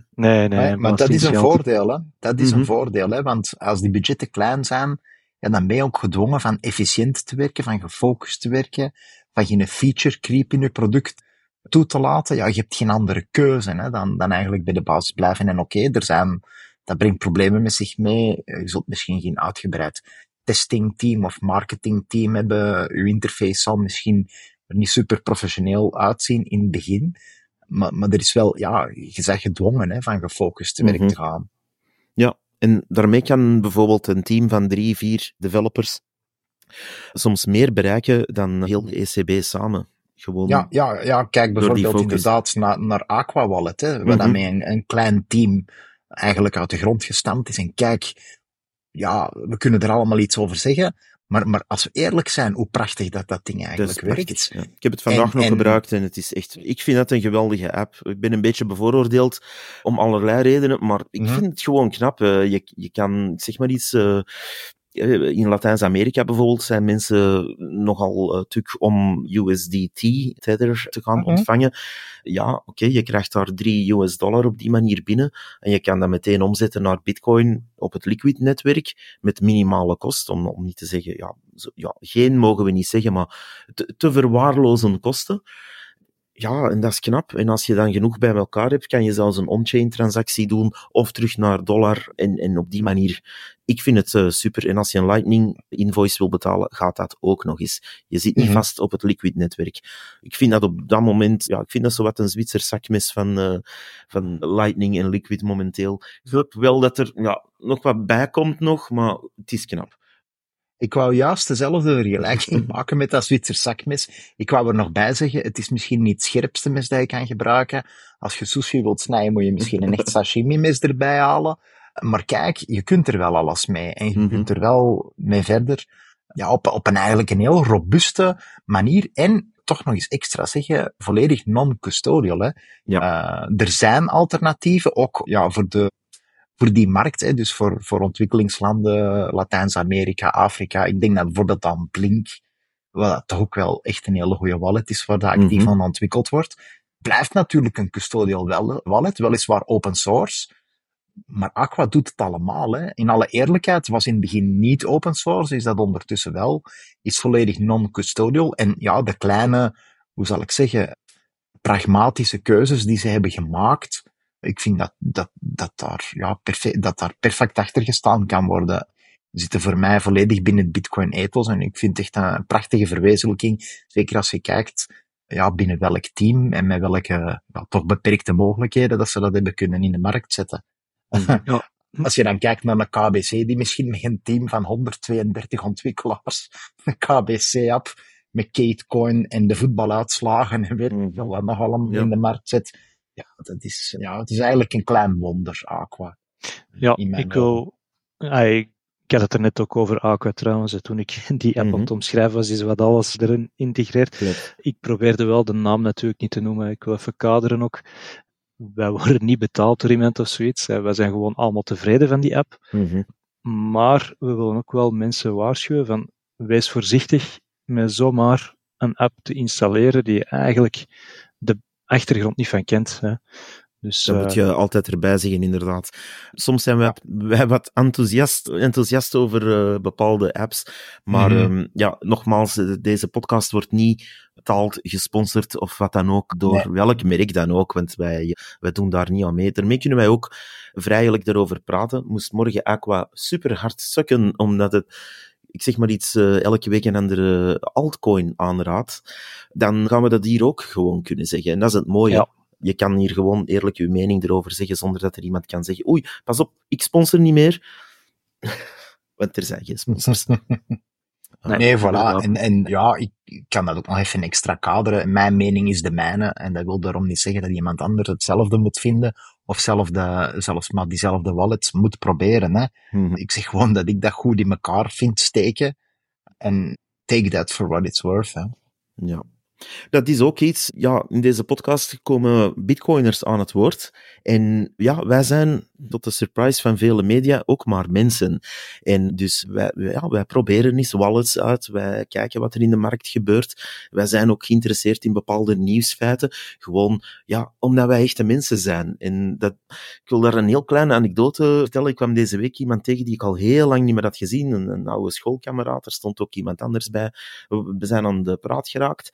D: Nee, nee.
C: Maar, maar dat is een voordeel, hè. Dat is een voordeel, hè. Want als die budgetten klein zijn, ja, dan ben je ook gedwongen van efficiënt te werken, van gefocust te werken, van geen feature creep in je product toe te laten. Ja, je hebt geen andere keuze hè, dan, dan eigenlijk bij de basis blijven. En oké, okay, er zijn, dat brengt problemen met zich mee. Je zult misschien geen uitgebreid testingteam of marketingteam hebben. Je interface zal misschien er niet super professioneel uitzien in het begin. Maar, maar er is wel, ja, je bent gedwongen hè, van gefocust te werk -hmm. te gaan.
B: Ja, en daarmee kan bijvoorbeeld een team van drie, vier developers soms meer bereiken dan heel de ECB samen. Gewoon
C: ja, ja, ja, kijk bijvoorbeeld inderdaad naar, naar Aqua Wallet, hè, waar mm -hmm. dan met een, een klein team eigenlijk uit de grond gestampt is. En kijk, ja, we kunnen er allemaal iets over zeggen, maar, maar als we eerlijk zijn, hoe prachtig dat dat ding eigenlijk dat werkt.
B: Ja. Ik heb het vandaag en, nog en... gebruikt en het is echt, ik vind het een geweldige app. Ik ben een beetje bevooroordeeld om allerlei redenen, maar ik -hmm. vind het gewoon knap. Uh, je, je kan, zeg maar iets, uh, in Latijns-Amerika bijvoorbeeld zijn mensen nogal uh, tuk om USDT Tether te gaan -hmm. ontvangen. Ja, oké, okay, je krijgt daar 3 US dollar op die manier binnen en je kan dat meteen omzetten naar Bitcoin op het Liquid netwerk met minimale kost, om, om niet te zeggen, ja, zo, ja, geen mogen we niet zeggen, maar te, te verwaarlozen kosten. Ja, en dat is knap. En als je dan genoeg bij elkaar hebt, kan je zelfs een on-chain transactie doen of terug naar dollar en, en op die manier. Ik vind het uh, super. En als je een Lightning invoice wil betalen, gaat dat ook nog eens. Je zit niet mm -hmm. vast op het Liquid netwerk. Ik vind dat op dat moment, ja, ik vind dat zo wat een Zwitser zakmes van, uh, van Lightning en Liquid momenteel. Ik hoop wel dat er ja, nog wat bij komt nog, maar het is knap.
C: Ik wou juist dezelfde vergelijking maken met dat Zwitser zakmes. Ik wou er nog bij zeggen, het is misschien niet het scherpste mes dat je kan gebruiken. Als je sushi wilt snijden, moet je misschien een echt sashimi-mes erbij halen. Maar kijk, je kunt er wel alles mee. En je kunt er wel mee verder. Ja, op, op een eigenlijk een heel robuuste manier. En toch nog eens extra zeggen, volledig non-custodial. Hè. Ja. Uh, er zijn alternatieven, ook ja, voor de voor die markt, hè, dus voor, voor ontwikkelingslanden, Latijns-Amerika, Afrika. Ik denk dat bijvoorbeeld aan Blink, wat toch ook wel echt een hele goede wallet is, waar dat actief mm -hmm. aan ontwikkeld wordt, blijft natuurlijk een custodial wallet, weliswaar open source, maar Aqua doet het allemaal. Hè. In alle eerlijkheid, was in het begin niet open source, is dat ondertussen wel. Is volledig non-custodial. En ja, de kleine, hoe zal ik zeggen, pragmatische keuzes die ze hebben gemaakt, ik vind dat, dat, dat, daar, ja, perfect, dat daar perfect achter gestaan kan worden. Zitten voor mij volledig binnen het Bitcoin ethos en ik vind het echt een prachtige verwezenlijking. Zeker als je kijkt ja, binnen welk team en met welke ja, toch beperkte mogelijkheden dat ze dat hebben kunnen in de markt zetten. Ja. Als je dan kijkt naar een KBC, die misschien met een team van 132 ontwikkelaars een KBC-app met Katecoin en de voetbaluitslagen en weet ik veel wat nog allemaal in de markt zet. Ja, dat is, ja, het is eigenlijk een klein wonder, Aqua.
D: Ja, ik wil... ik had het er net ook over Aqua trouwens, toen ik die app aan het omschrijven was, is wat alles erin integreert. Ik probeerde wel de naam natuurlijk niet te noemen, ik wil even kaderen ook. Wij worden niet betaald door iemand of zoiets, wij zijn gewoon allemaal tevreden van die app.
B: Mm -hmm.
D: Maar we willen ook wel mensen waarschuwen van, wees voorzichtig met zomaar een app te installeren die eigenlijk de achtergrond niet van kent. Hè. Dus,
B: dat moet je altijd erbij zeggen, inderdaad. Soms zijn wij, wij wat enthousiast, enthousiast over uh, bepaalde apps. Maar mm -hmm. um, ja, nogmaals, deze podcast wordt niet betaald, gesponsord of wat dan ook, door nee. welk merk dan ook. Want wij, wij doen daar niet aan mee. Daarmee kunnen wij ook vrijelijk erover praten. Moest morgen Aqua super hard sukken, omdat het ik zeg maar iets, uh, elke week een andere altcoin aanraadt, dan gaan we dat hier ook gewoon kunnen zeggen. En dat is het mooie. Ja. Je kan hier gewoon eerlijk je mening erover zeggen, zonder dat er iemand kan zeggen, oei, pas op, ik sponsor niet meer. Want er zijn geen sponsors.
C: Nee, nee voilà. En, en ja, ik kan dat ook nog even extra kaderen. Mijn mening is de mijne. En dat wil daarom niet zeggen dat iemand anders hetzelfde moet vinden. Of zelfde, zelfs maar diezelfde wallets moet proberen. Hè.
B: Mhm.
C: Ik zeg gewoon dat ik dat goed in elkaar vind steken. En take that for what it's worth. Hè.
B: Ja. Dat is ook iets, ja, in deze podcast komen bitcoiners aan het woord. En ja, wij zijn, tot de surprise van vele media, ook maar mensen. En dus wij, ja, wij proberen eens wallets uit, wij kijken wat er in de markt gebeurt. Wij zijn ook geïnteresseerd in bepaalde nieuwsfeiten. Gewoon, ja, omdat wij echte mensen zijn. En dat, ik wil daar een heel kleine anekdote vertellen. Ik kwam deze week iemand tegen die ik al heel lang niet meer had gezien. Een, een oude schoolkameraad, er stond ook iemand anders bij. We zijn aan de praat geraakt.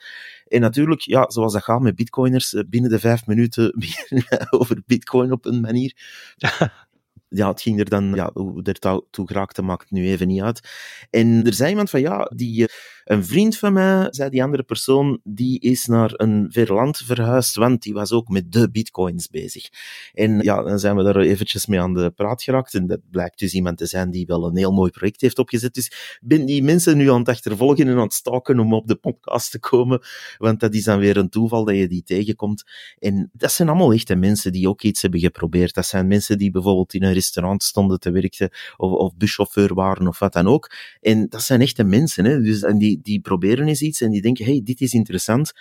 B: En natuurlijk, ja, zoals dat gaat met bitcoiners, binnen de vijf minuten over bitcoin op een manier. ja, het ging er dan, ja, hoe er toe geraakte, maakt nu even niet uit. En er zei iemand van, ja, die, een vriend van mij, zei die andere persoon, die is naar een ver land verhuisd, want die was ook met de bitcoins bezig. En ja, dan zijn we daar eventjes mee aan de praat geraakt. En dat blijkt dus iemand te zijn die wel een heel mooi project heeft opgezet. Dus ben die mensen nu aan het achtervolgen en aan het stalken om op de podcast te komen, want dat is dan weer een toeval dat je die tegenkomt. En dat zijn allemaal echte mensen die ook iets hebben geprobeerd. Dat zijn mensen die bijvoorbeeld in een restaurant stonden te werken, of, of buschauffeur waren, of wat dan ook. En dat zijn echte mensen, hè. Dus, en die, die proberen eens iets en die denken, hey, dit is interessant.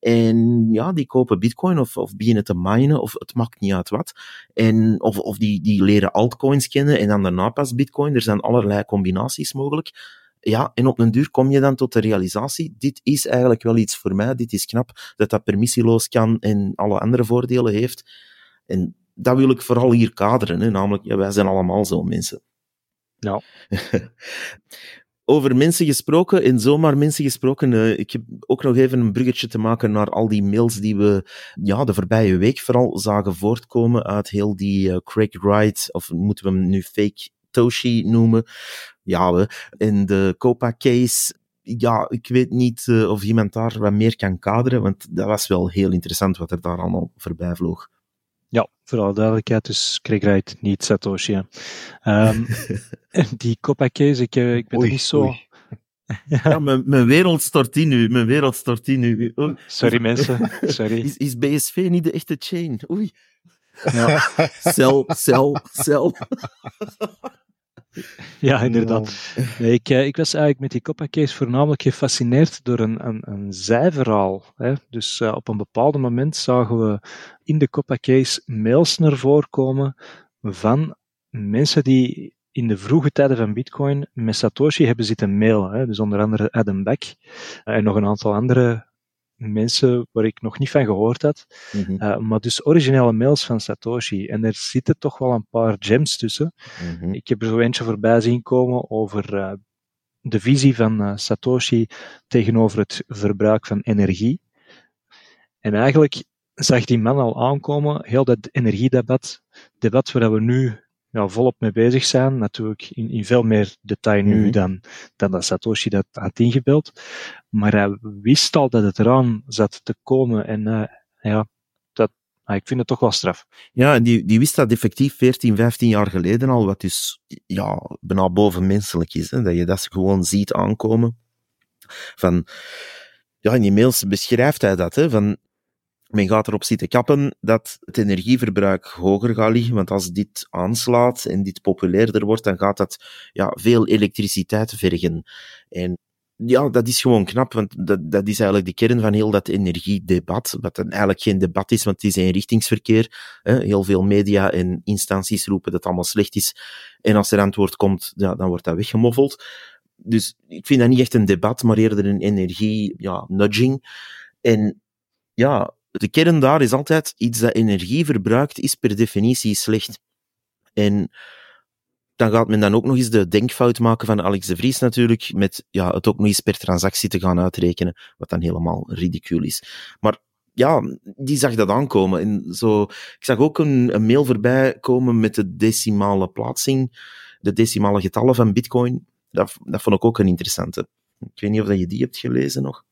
B: En ja, die kopen bitcoin of, of beginnen te minen, of het maakt niet uit wat. En, of of die, die leren altcoins kennen en dan daarna pas bitcoin. Er zijn allerlei combinaties mogelijk. Ja, en op een duur kom je dan tot de realisatie, dit is eigenlijk wel iets voor mij, dit is knap, dat dat permissieloos kan en alle andere voordelen heeft. En dat wil ik vooral hier kaderen, hè? namelijk, ja, wij zijn allemaal zo mensen.
D: Ja.
B: Over mensen gesproken, en zomaar mensen gesproken, uh, ik heb ook nog even een bruggetje te maken naar al die mails die we ja, de voorbije week vooral zagen voortkomen uit heel die uh, Craig Wright, of moeten we hem nu fake Toshi noemen, ja, we, in de Copa case, ja, ik weet niet uh, of iemand daar wat meer kan kaderen, want dat was wel heel interessant wat er daar allemaal voorbij vloog.
D: Ja, voor alle duidelijkheid, dus Craig niet Satoshi. Um, die Copa case, ik, ik ben
C: oei,
D: er niet zo...
C: Oei.
B: Ja, mijn, mijn wereld stort in nu. Mijn wereld stort in nu. Oei.
D: Sorry mensen, sorry.
B: Is, is BSV niet de echte chain? Oei.
D: Ja.
B: Cel, cel, cel.
D: Ja, inderdaad. Nee, ik, ik was eigenlijk met die Coppa case voornamelijk gefascineerd door een, een, een zijverhaal. Hè. Dus uh, op een bepaald moment zagen we in de Coppa case mails naar voren komen van mensen die in de vroege tijden van Bitcoin met Satoshi hebben zitten mailen. Hè. Dus onder andere Adam Beck en nog een aantal andere mensen waar ik nog niet van gehoord had.
B: Mhm,
D: Uh, maar dus originele mails van Satoshi. En er zitten toch wel een paar gems tussen.
B: mhm.
D: Ik heb er zo eentje voorbij zien komen over uh, de visie van uh, Satoshi tegenover het verbruik van energie. En eigenlijk zag die man al aankomen, heel dat energiedebat, debat waar we nu ja, volop mee bezig zijn, natuurlijk in, in veel meer detail nu
B: Mhm.
D: dan, dan dat Satoshi dat had ingebeeld. Maar hij wist al dat het eraan zat te komen en uh, ja, dat, ah, ik vind het toch wel straf.
B: Ja, en die, die wist dat effectief 14, 15 jaar geleden al, wat dus ja, bijna bovenmenselijk is. Hè? Dat je dat gewoon ziet aankomen. Van, ja, in die mails beschrijft hij dat, hè, van men gaat erop zitten kappen dat het energieverbruik hoger gaat liggen, want als dit aanslaat en dit populairder wordt, dan gaat dat ja, veel elektriciteit vergen. En ja, dat is gewoon knap, want dat, dat is eigenlijk de kern van heel dat energiedebat, wat dan eigenlijk geen debat is, want het is eenrichtingsverkeer. Hè. Heel veel media en instanties roepen dat het allemaal slecht is, en als er antwoord komt, ja, dan wordt dat weggemoffeld. Dus ik vind dat niet echt een debat, maar eerder een energie-nudging. Ja, en ja, de kern daar is altijd iets dat energie verbruikt, is per definitie slecht. En dan gaat men dan ook nog eens de denkfout maken van Alex de Vries natuurlijk, met ja, het ook nog eens per transactie te gaan uitrekenen, wat dan helemaal ridicuul is. Maar ja, die zag dat aankomen. En zo, ik zag ook een, een mail voorbij komen met de decimale plaatsing, de decimale getallen van bitcoin. Dat, dat vond ik ook een interessante. Ik weet niet of je die hebt gelezen nog.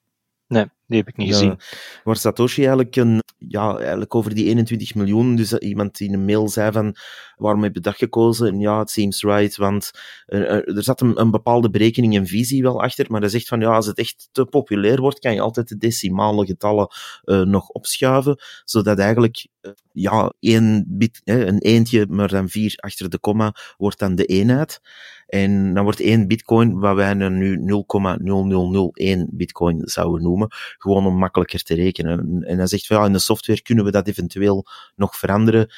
D: Nee, die heb ik niet gezien.
B: Ja, waar Satoshi eigenlijk, een, ja, eigenlijk over die 21 miljoen, dus iemand die in een mail zei van, waarom heb je dat gekozen? En ja, it seems right, want uh, er zat een, een, bepaalde berekening en visie wel achter, maar hij zegt van, ja, als het echt te populair wordt, kan je altijd de decimale getallen uh, nog opschuiven, zodat eigenlijk, uh, ja, één bit, een eentje, maar dan vier achter de komma, wordt dan de eenheid. En dan wordt één bitcoin, wat wij nu 0,0001 bitcoin zouden noemen, gewoon om makkelijker te rekenen. En hij zegt van ja, in de software kunnen we dat eventueel nog veranderen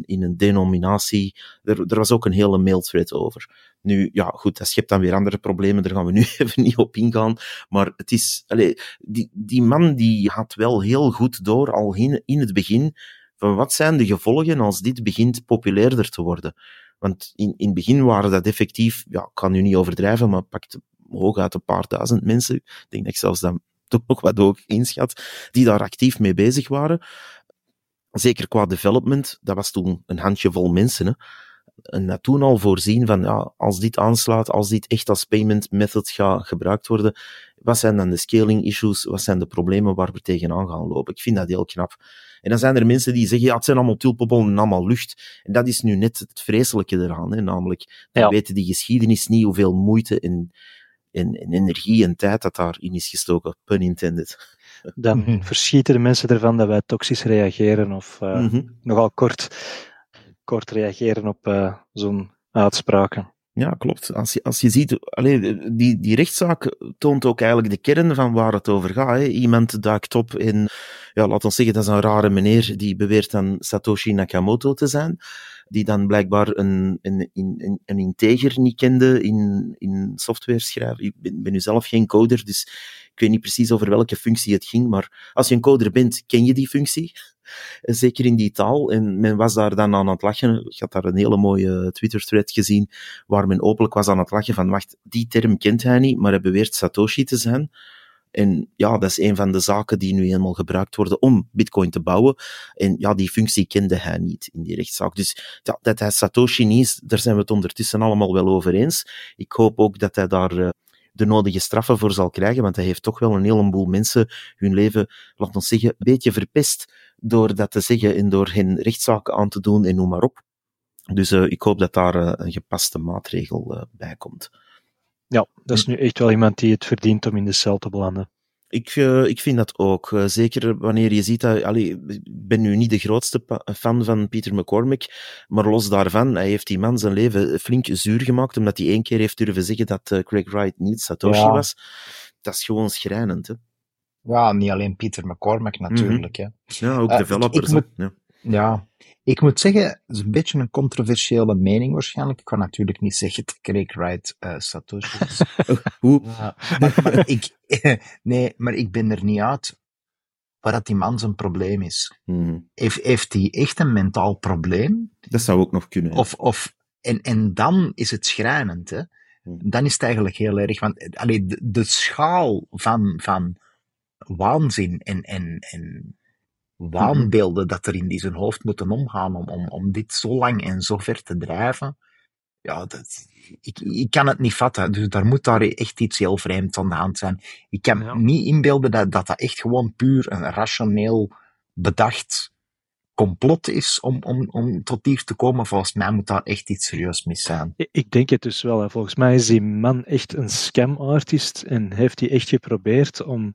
B: in een denominatie. Er, er was ook een hele mailthread over. Nu, ja, goed, dat schept dan weer andere problemen, daar gaan we nu even niet op ingaan. Maar het is, allez, die, die man die had wel heel goed door, al in, in het begin, van wat zijn de gevolgen als dit begint populairder te worden. Want in, in het begin waren dat effectief, ja, ik kan nu niet overdrijven, maar pakt hooguit een paar duizend mensen. Ik denk dat ik zelfs dat toch wat ook inschat, die daar actief mee bezig waren. Zeker qua development, dat was toen een handjevol mensen. Hè. En dat toen al voorzien van, ja, als dit aanslaat, als dit echt als payment method gaat gebruikt worden, wat zijn dan de scaling issues, wat zijn de problemen waar we tegenaan gaan lopen? Ik vind dat heel knap. En dan zijn er mensen die zeggen, ja, het zijn allemaal tulpenbollen en allemaal lucht. En dat is nu net het vreselijke eraan, hè, namelijk, we ja. weten die geschiedenis niet, hoeveel moeite en, en, en, energie en tijd dat daarin is gestoken, pun intended.
D: Dan mm -hmm. verschieten de mensen ervan dat wij toxisch reageren of uh, mm -hmm. nogal kort, kort reageren op uh, zo'n uitspraken.
B: Ja, klopt. Als je, als je ziet, allee, die, die rechtszaak toont ook eigenlijk de kern van waar het over gaat. Hè. Iemand duikt op in, ja, laat ons zeggen, dat is een rare meneer die beweert dan Satoshi Nakamoto te zijn, die dan blijkbaar een, een, een, een integer niet kende in, in software schrijven. Ik ben, ben nu zelf geen coder, dus ik weet niet precies over welke functie het ging, maar als je een coder bent, ken je die functie. Zeker in die taal. En men was daar dan aan het lachen. Ik had daar een hele mooie Twitter-thread gezien, waar men openlijk was aan het lachen van, wacht, die term kent hij niet, maar hij beweert Satoshi te zijn. En ja, dat is een van de zaken die nu eenmaal gebruikt worden om Bitcoin te bouwen. En ja, die functie kende hij niet in die rechtszaak. Dus ja, dat hij Satoshi niet daar zijn we het ondertussen allemaal wel over eens. Ik hoop ook dat hij daar uh, de nodige straffen voor zal krijgen, want hij heeft toch wel een heleboel mensen hun leven, laat ons zeggen, een beetje verpest door dat te zeggen en door hen rechtszaken aan te doen en noem maar op. Dus uh, ik hoop dat daar uh, een gepaste maatregel bij komt.
D: Ja, dat is nu echt wel iemand die het verdient om in de cel te belanden.
B: Ik, uh, ik vind dat ook. Uh, zeker wanneer je ziet dat. Allee, ik ben nu niet de grootste fan van Peter McCormick, maar los daarvan, hij heeft die man zijn leven flink zuur gemaakt, omdat hij één keer heeft durven zeggen dat uh, Craig Wright niet Satoshi ja. was. Dat is gewoon schrijnend. Hè?
C: Ja, niet alleen Peter McCormick natuurlijk. Mm -hmm.
B: hè. Ja, ook developers.
C: Ik, ik
B: moet, ja.
C: Ja. ik moet zeggen, het is een beetje een controversiële mening waarschijnlijk. Ik kan natuurlijk niet zeggen dat Craig Wright uh, Satoshi is.
B: Hoe?
C: Ja, maar, maar ik, nee, maar ik ben er niet uit waar dat die man zijn probleem is.
B: Mhm.
C: Heeft, heeft hij echt een mentaal probleem?
E: Dat zou ook nog kunnen.
C: Of, of, en, en dan is het schrijnend, hè.
B: Hmm.
C: Dan is het eigenlijk heel erg, want eh, allee, de, de schaal van, van waanzin en, en, en waanbeelden dat er in die zijn hoofd moeten omgaan om, om, om dit zo lang en zo ver te drijven, ja, dat, ik, ik kan het niet vatten. Dus daar moet daar echt iets heel vreemds aan de hand zijn. Ik kan
D: Ja.
C: me niet inbeelden dat, dat dat echt gewoon puur een rationeel bedacht complot is om, om, om tot hier te komen. Volgens mij moet daar echt iets serieus mis zijn.
D: Ik denk het dus wel. Hè. Volgens mij is die man echt een scam-artist en heeft hij echt geprobeerd om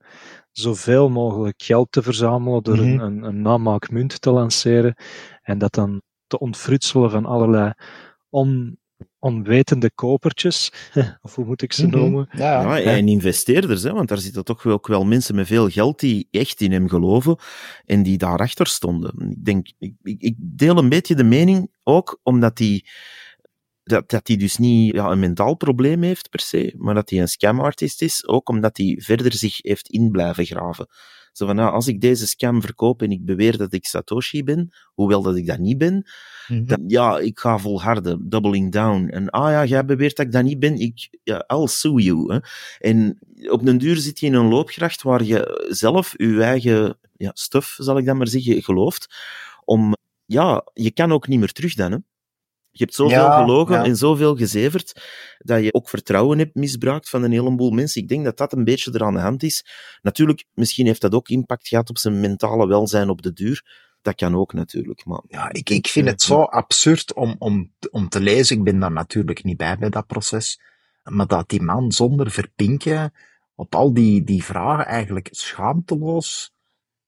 D: zoveel mogelijk geld te verzamelen door een,
C: Mhm.
D: een, een namaakmunt te lanceren en dat dan te ontfrutselen van allerlei on, onwetende kopertjes, of hoe moet ik ze
C: Mhm.
D: noemen.
C: Ja,
B: Ja, en investeerders, hè, want daar zitten toch wel- ook wel mensen met veel geld die echt in hem geloven en die daarachter stonden. Ik denk, ik, ik, ik deel een beetje de mening ook, omdat hij dat, dat hij dus niet ja, een mentaal probleem heeft per se, maar dat hij een scamartist is, ook omdat hij verder zich heeft in blijven graven. Zo van, nou, als ik deze scam verkoop en ik beweer dat ik Satoshi ben, hoewel dat ik dat niet ben,
C: Mhm.
B: dan, ja, ik ga volharden, doubling down. En ah ja, jij beweert dat ik dat niet ben, ik, ja, I'll sue you. Hè. En op den duur zit je in een loopgracht waar je zelf je eigen ja, stuff, zal ik dan maar zeggen, gelooft. Om, ja, je kan ook niet meer terug dan, hè. Je hebt zoveel
C: Ja,
B: gelogen
C: ja.
B: en zoveel gezeverd, dat je ook vertrouwen hebt misbruikt van een heleboel mensen. Ik denk dat dat een beetje er aan de hand is. Natuurlijk, misschien heeft dat ook impact gehad op zijn mentale welzijn op de duur. Dat kan ook natuurlijk, maar...
C: Ja, ik, ik vind het zo absurd om, om, om te lezen. Ik ben daar natuurlijk niet bij bij dat proces. Maar dat die man zonder verpinken op al die, die vragen eigenlijk schaamteloos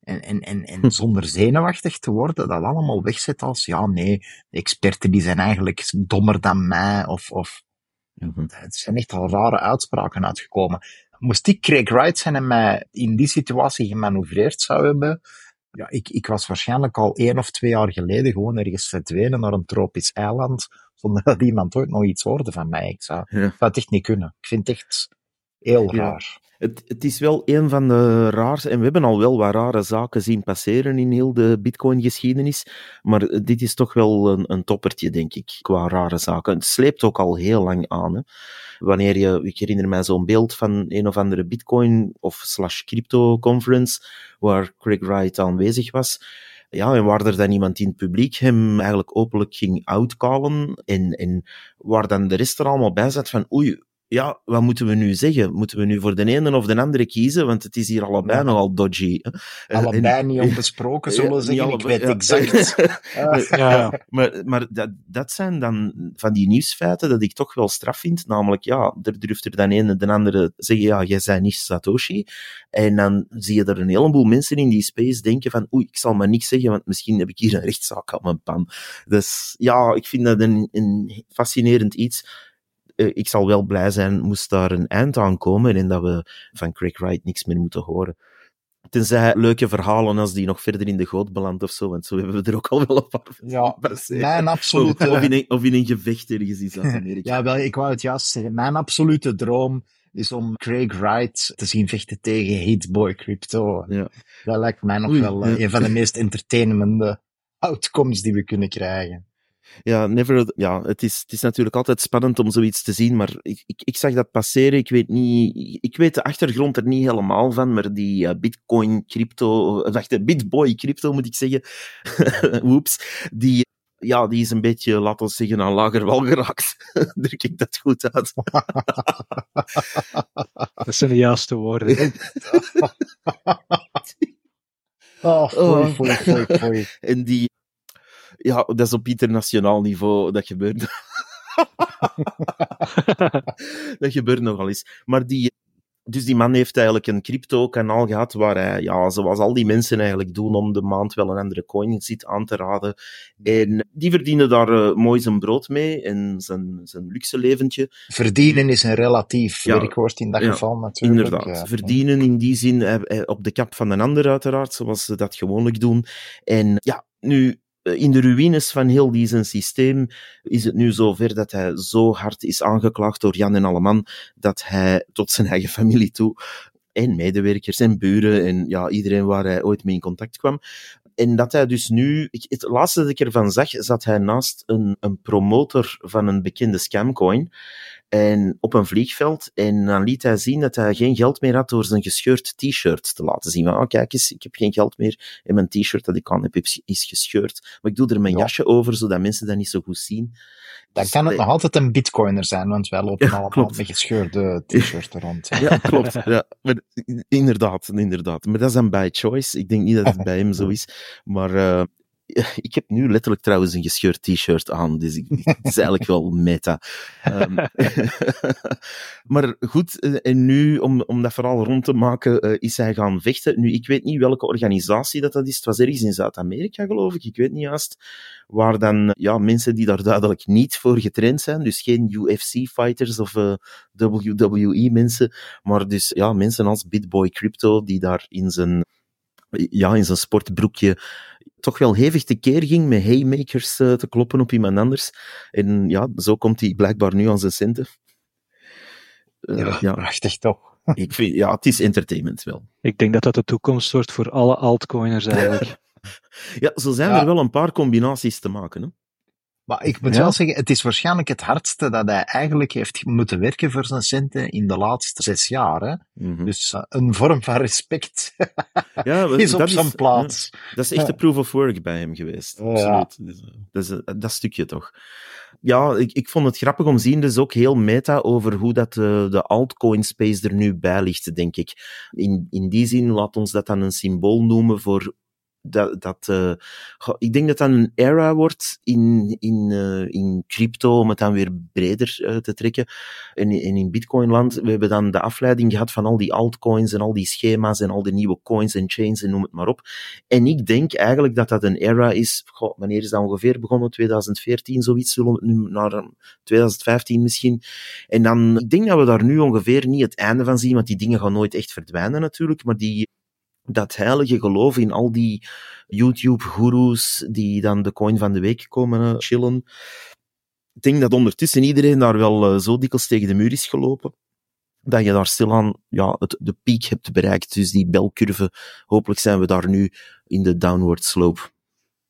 C: en, en, en, en zonder zenuwachtig te worden, dat allemaal wegzet als, ja nee, de experten die zijn eigenlijk dommer dan mij, of, of
B: Mhm.
C: het zijn echt al rare uitspraken uitgekomen. Moest ik Craig Wright zijn en mij in die situatie gemanoeuvreerd zou hebben, ja, ik, ik was waarschijnlijk al één of twee jaar geleden gewoon ergens verdwenen naar een tropisch eiland, zonder dat iemand ooit nog iets hoorde van mij. Ik zou,
B: Ja.
C: zou het echt niet kunnen. Ik vind het echt heel
B: Ja.
C: raar.
B: Het, het is wel een van de raarste, en we hebben al wel wat rare zaken zien passeren in heel de Bitcoin-geschiedenis, maar dit is toch wel een, een toppertje, denk ik, qua rare zaken. Het sleept ook al heel lang aan. Hè. Wanneer je, ik herinner mij zo'n beeld van een of andere Bitcoin of slash crypto conference, waar Craig Wright aanwezig was. Ja, en waar er dan iemand in het publiek hem eigenlijk openlijk ging outcallen en, en waar dan de rest er allemaal bij zat van oei, ja, wat moeten we nu zeggen? Moeten we nu voor de ene of de andere kiezen? Want het is hier allebei
C: Ja.
B: nogal dodgy. hè. En-
C: Allebei
B: en-
C: niet onbesproken, zullen we
B: Ja,
C: zeggen. Ik weet
B: ja.
C: exact. Ah.
D: Ja,
B: Maar, maar dat, dat zijn dan van die nieuwsfeiten dat ik toch wel straf vind. Namelijk, ja, er durft er dan een en de andere zeggen, ja, jij bent niet Satoshi. En dan zie je er een heleboel mensen in die space denken van, oei, ik zal maar niks zeggen, want misschien heb ik hier een rechtszaak aan mijn pan. Dus ja, ik vind dat een, een fascinerend iets. Eh, Ik zal wel blij zijn, moest daar een eind aan komen en dat we van Craig Wright niks meer moeten horen. Tenzij leuke verhalen als die nog verder in de goot belandt of zo, want zo hebben we er ook al wel een paar van
C: Ja, mijn absolute...
B: Of in, een, of in een gevecht ergens in Zuid-Amerika.
C: Ja, wel, ik wou het juist zeggen. Mijn absolute droom is om Craig Wright te zien vechten tegen Hitboy Crypto.
B: Ja.
C: Dat lijkt mij nog
B: Oei,
C: wel eh,
B: ja.
C: een van de meest entertainende outcomes die we kunnen krijgen.
B: Ja, never, ja het, is, het is natuurlijk altijd spannend om zoiets te zien, maar ik, ik, ik zag dat passeren. Ik weet, niet, ik weet de achtergrond er niet helemaal van, maar die eh, Bitcoin, crypto, eh, wacht, eh, Bitboy crypto moet ik zeggen, oeps, die, ja, die is een beetje, laten we zeggen, aan lager wal geraakt. Druk ik dat goed uit?
D: dat zijn de juiste woorden.
C: Oh, foei,
B: Oh.
C: foei, foei, foei.
B: En die, ja, dat is op internationaal niveau, dat gebeurt. dat gebeurt nogal eens. Maar die, dus die man heeft eigenlijk een crypto-kanaal gehad waar hij, ja, zoals al die mensen eigenlijk doen, om de maand wel een andere coin zit aan te raden. En die verdienen daar eh, mooi zijn brood mee en zijn, zijn luxe leventje.
C: Verdienen is een relatief
B: Ja.
C: werkwoord in dat
B: Ja,
C: geval natuurlijk.
B: Inderdaad.
C: Ja.
B: Verdienen in die zin eh, eh, op de kap van een ander, uiteraard, zoals ze dat gewoonlijk doen. En ja, nu, in de ruïnes van heel die zijn systeem is het nu zover dat hij zo hard is aangeklaagd door Jan en Alleman dat hij tot zijn eigen familie toe En medewerkers en buren en ja, iedereen waar hij ooit mee in contact kwam. En dat hij dus nu, het laatste dat ik ervan zag, zat hij naast een, een promotor van een bekende scamcoin. En op een vliegveld. En dan liet hij zien dat hij geen geld meer had door zijn gescheurd t-shirt te laten zien. Van, oh, kijk eens, ik heb geen geld meer. En mijn t-shirt dat ik aan heb is gescheurd. Maar ik doe er mijn
C: Ja.
B: jasje over, zodat mensen dat niet zo goed zien.
C: Dan
B: Dus,
C: kan het
B: eh,
C: nog altijd een bitcoiner zijn, want wij lopen
B: Ja,
C: allemaal
B: klopt.
C: met gescheurde t-shirts rond.
B: Ja, klopt. Ja, maar, inderdaad, inderdaad. Maar dat is dan by choice. Ik denk niet dat het bij hem zo is. Maar eh, ik heb nu letterlijk trouwens een gescheurd t-shirt aan. Dus het is eigenlijk wel meta. Ehm, maar goed, eh, en nu, om, om dat verhaal rond te maken, eh, is hij gaan vechten. Nu, ik weet niet welke organisatie dat, dat is. Het was ergens in Zuid-Amerika, geloof ik. Ik weet niet juist. Waar dan ja, mensen die daar duidelijk niet voor getraind zijn. Dus geen UFC-fighters of eh, WWE-mensen. Maar dus ja, mensen als Bitboy Crypto, die daar in zijn, ja, in zijn sportbroekje toch wel hevig tekeer ging met haymakers eh, te kloppen op iemand anders. En ja, zo komt hij blijkbaar nu aan zijn centen. Eh,
C: Ja,
B: ja,
C: prachtig toch?
B: ik vind, ja, het is entertainment wel.
D: Ik denk dat dat de toekomst wordt voor alle altcoiners eigenlijk.
B: Ja, zo zijn
C: Ja.
B: er wel een paar combinaties te maken. Hè?
C: Maar ik moet
D: Ja.
C: wel zeggen, het is waarschijnlijk het hardste dat hij eigenlijk heeft moeten werken voor zijn centen in de laatste zes jaar. Hè?
B: Mhm.
C: Dus eh, een vorm van respect
B: ja,
C: is op zijn plaats.
B: Dat is echt de proof of work bij hem geweest. Absoluut. Dus, eh, Dat, is, eh, dat stukje toch. Ja, ik, ik vond het grappig om te zien, dus ook heel meta over hoe dat de, de altcoin space er nu bij ligt, denk ik. In, in die zin, laat ons dat dan een symbool noemen voor dat, dat eh, ik denk dat dat een era wordt in, in, eh, in crypto, om het dan weer breder eh, te trekken. En, en in Bitcoinland, we hebben dan de afleiding gehad van al die altcoins en al die schema's en al die nieuwe coins en chains en noem het maar op. En ik denk eigenlijk dat dat een era is, wanneer is dat ongeveer begonnen? 2014, zoiets, zullen we nu naar eh, 2015 misschien. En dan, ik denk dat we daar nu ongeveer niet het einde van zien, want die dingen gaan nooit echt verdwijnen natuurlijk, maar die, dat heilige geloof in al die YouTube-goeroes die dan de coin van de week komen eh, chillen. Ik denk dat ondertussen iedereen daar wel eh, zo dikwijls tegen de muur is gelopen, dat je daar stilaan ja, het, de piek hebt bereikt. Dus die belcurve, hopelijk zijn we daar nu in de downward slope.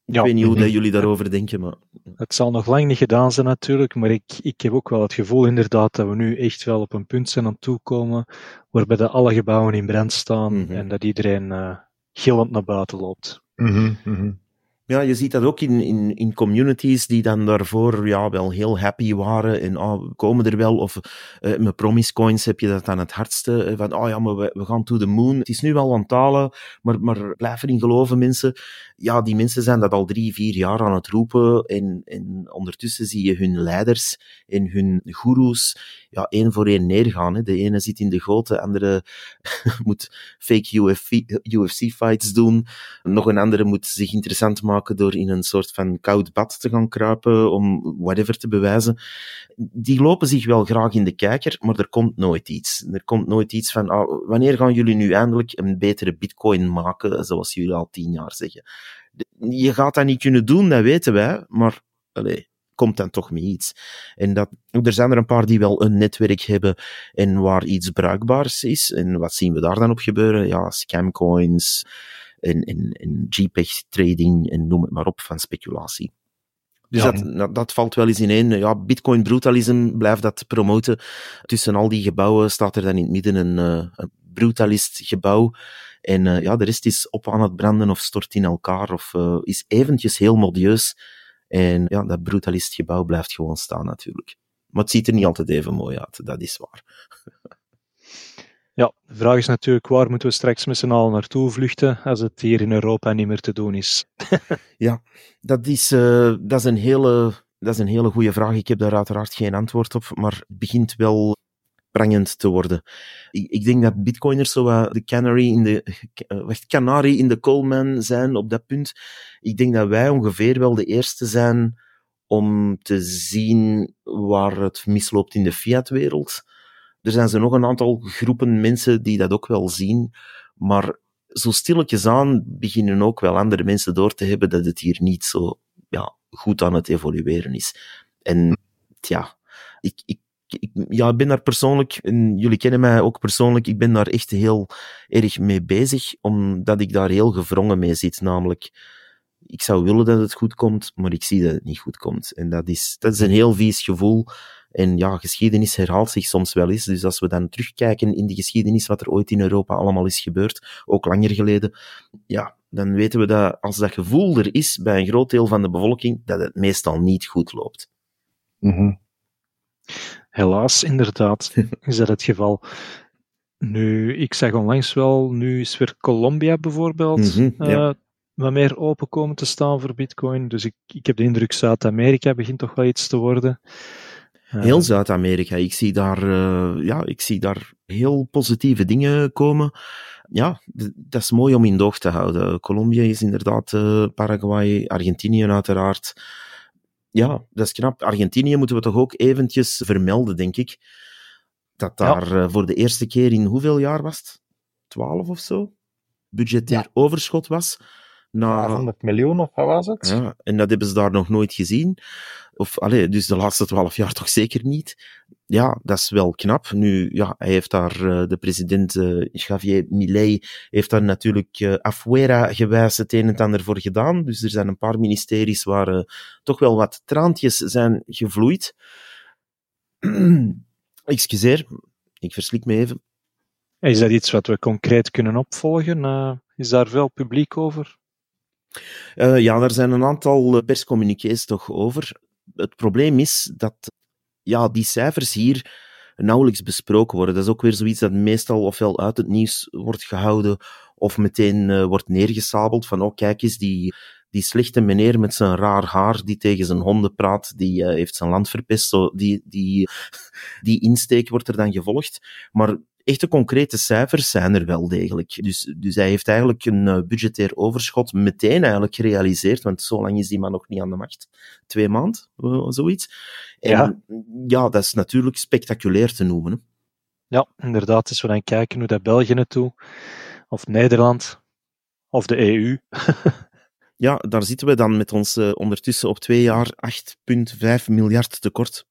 B: Ik
D: Ja,
B: weet niet hoe
C: mhm.
B: dat jullie daarover denken, maar...
D: Het zal nog lang niet gedaan zijn natuurlijk, maar ik, ik heb ook wel het gevoel inderdaad dat we nu echt wel op een punt zijn aan het toekomen waarbij de alle gebouwen in brand staan
B: Mhm.
D: en dat iedereen eh gillend naar buiten loopt.
C: Mhm, mhm.
B: Ja, je ziet dat ook in, in, in communities die dan daarvoor ja, wel heel happy waren en oh, we komen er wel. Of eh, met Promise Coins heb je dat dan het hardste. eh, Van, oh ja, maar we, gaan to the moon. Het is nu wel aan talen, maar, maar blijf erin geloven, mensen. Ja, die mensen zijn dat al drie, vier jaar aan het roepen. En, en ondertussen zie je hun leiders en hun goeroes ja, één voor één neergaan. Hè. De ene zit in de goot, de andere moet fake UFC-fights doen. Nog een andere moet zich interessant maken door in een soort van koud bad te gaan kruipen om whatever te bewijzen. Die lopen zich wel graag in de kijker, maar er komt nooit iets. Er komt nooit iets van, ah, wanneer gaan jullie nu eindelijk een betere bitcoin maken, zoals jullie al tien jaar zeggen. Je gaat dat niet kunnen doen, dat weten wij, maar allez, komt dan toch met iets. En dat, er zijn er een paar die wel een netwerk hebben en waar iets bruikbaars is. En wat zien we daar dan op gebeuren? Ja, scamcoins, en, en, en JPEG-trading en noem het maar op van speculatie. Dus
C: Ja.
B: dat, dat, valt wel eens ineen. Ja, Bitcoin brutalisme blijft dat promoten. Tussen al die gebouwen staat er dan in het midden een, eh, een brutalist gebouw. En eh, ja, de rest is op aan het branden of stort in elkaar of eh, is eventjes heel modieus. En ja, dat brutalist gebouw blijft gewoon staan natuurlijk. Maar het ziet er niet altijd even mooi uit, dat is waar.
D: Ja, de vraag is natuurlijk waar moeten we straks met z'n allen naartoe vluchten als het hier in Europa niet meer te doen is.
B: Dat is, eh, dat is een hele, dat is een hele goede vraag. Ik heb daar uiteraard geen antwoord op, maar het begint wel prangend te worden. Ik, ik denk dat bitcoiners zo de canary in de, eh, wacht, canary in de coalman zijn op dat punt. Ik denk dat wij ongeveer wel de eerste zijn om te zien waar het misloopt in de fiat-wereld. Er zijn zo nog een aantal groepen mensen die dat ook wel zien, maar zo stilletjes aan beginnen ook wel andere mensen door te hebben dat het hier niet zo ja, goed aan het evolueren is. En tja, ik, ik ik, ja, ben daar persoonlijk, en jullie kennen mij ook persoonlijk, ik ben daar echt heel erg mee bezig, omdat ik daar heel gevrongen mee zit. Namelijk, ik zou willen dat het goed komt, maar ik zie dat het niet goed komt. En dat is, dat is een heel vies gevoel. En ja, geschiedenis herhaalt zich soms wel eens. Dus als we dan terugkijken in de geschiedenis, wat er ooit in Europa allemaal is gebeurd, ook langer geleden, ja, dan weten we dat als dat gevoel er is bij een groot deel van de bevolking, dat het meestal niet goed loopt.
C: Mhm.
D: Helaas, inderdaad, is dat het geval. Nu, ik zag onlangs wel, nu is weer Colombia bijvoorbeeld
B: ja.
D: eh, wat meer open komen te staan voor Bitcoin. Dus ik, ik heb de indruk Zuid-Amerika begint toch wel iets te worden.
B: Heel Zuid-Amerika. Ik zie daar, eh, ja, ik zie daar heel positieve dingen komen. Ja, dat is mooi om in de oog te houden. Colombia is inderdaad eh, Paraguay, Argentinië uiteraard. Ja, dat is knap. Argentinië moeten we toch ook eventjes vermelden, denk ik. Dat daar eh, voor de eerste keer in hoeveel jaar was het? Twaalf of zo? Budgetair
C: Ja.
B: overschot was. Na,
C: 500 miljoen of wat was het?
B: ja, en dat hebben ze daar nog nooit gezien. Of, allee, dus de laatste twaalf jaar toch zeker niet. Ja, dat is wel knap. Nu, ja, hij heeft daar, eh, de president eh, Javier Milei heeft daar natuurlijk uh, afuera gewijs het een en het ander voor gedaan. Dus er zijn een paar ministeries waar uh, toch wel wat traantjes zijn gevloeid. Excuseer, ik verslik me even.
D: Is dat iets wat we concreet kunnen opvolgen? Uh, is daar veel publiek over?
B: Uh, ja, er zijn een aantal perscommuniqués toch over. Het probleem is dat ja, die cijfers hier nauwelijks besproken worden. Dat is ook weer zoiets dat meestal ofwel uit het nieuws wordt gehouden of meteen uh, wordt neergesabeld van oh kijk eens, die, die slechte meneer met zijn raar haar die tegen zijn honden praat, die heeft zijn land verpest. Zo, die, die, die insteek wordt er dan gevolgd. Maar echte concrete cijfers zijn er wel degelijk. Dus, dus hij heeft eigenlijk een uh, budgetair overschot meteen eigenlijk gerealiseerd, want zo lang is die man nog niet aan de macht. Twee maanden, zoiets. En ja, ja dat is natuurlijk spectaculair te noemen. Hè.
D: Ja, inderdaad. Als we dan kijken hoe dat België het doet, of Nederland, of de EU.
B: ja, daar zitten we dan met ons uh, ondertussen op twee jaar 8,5 miljard tekort.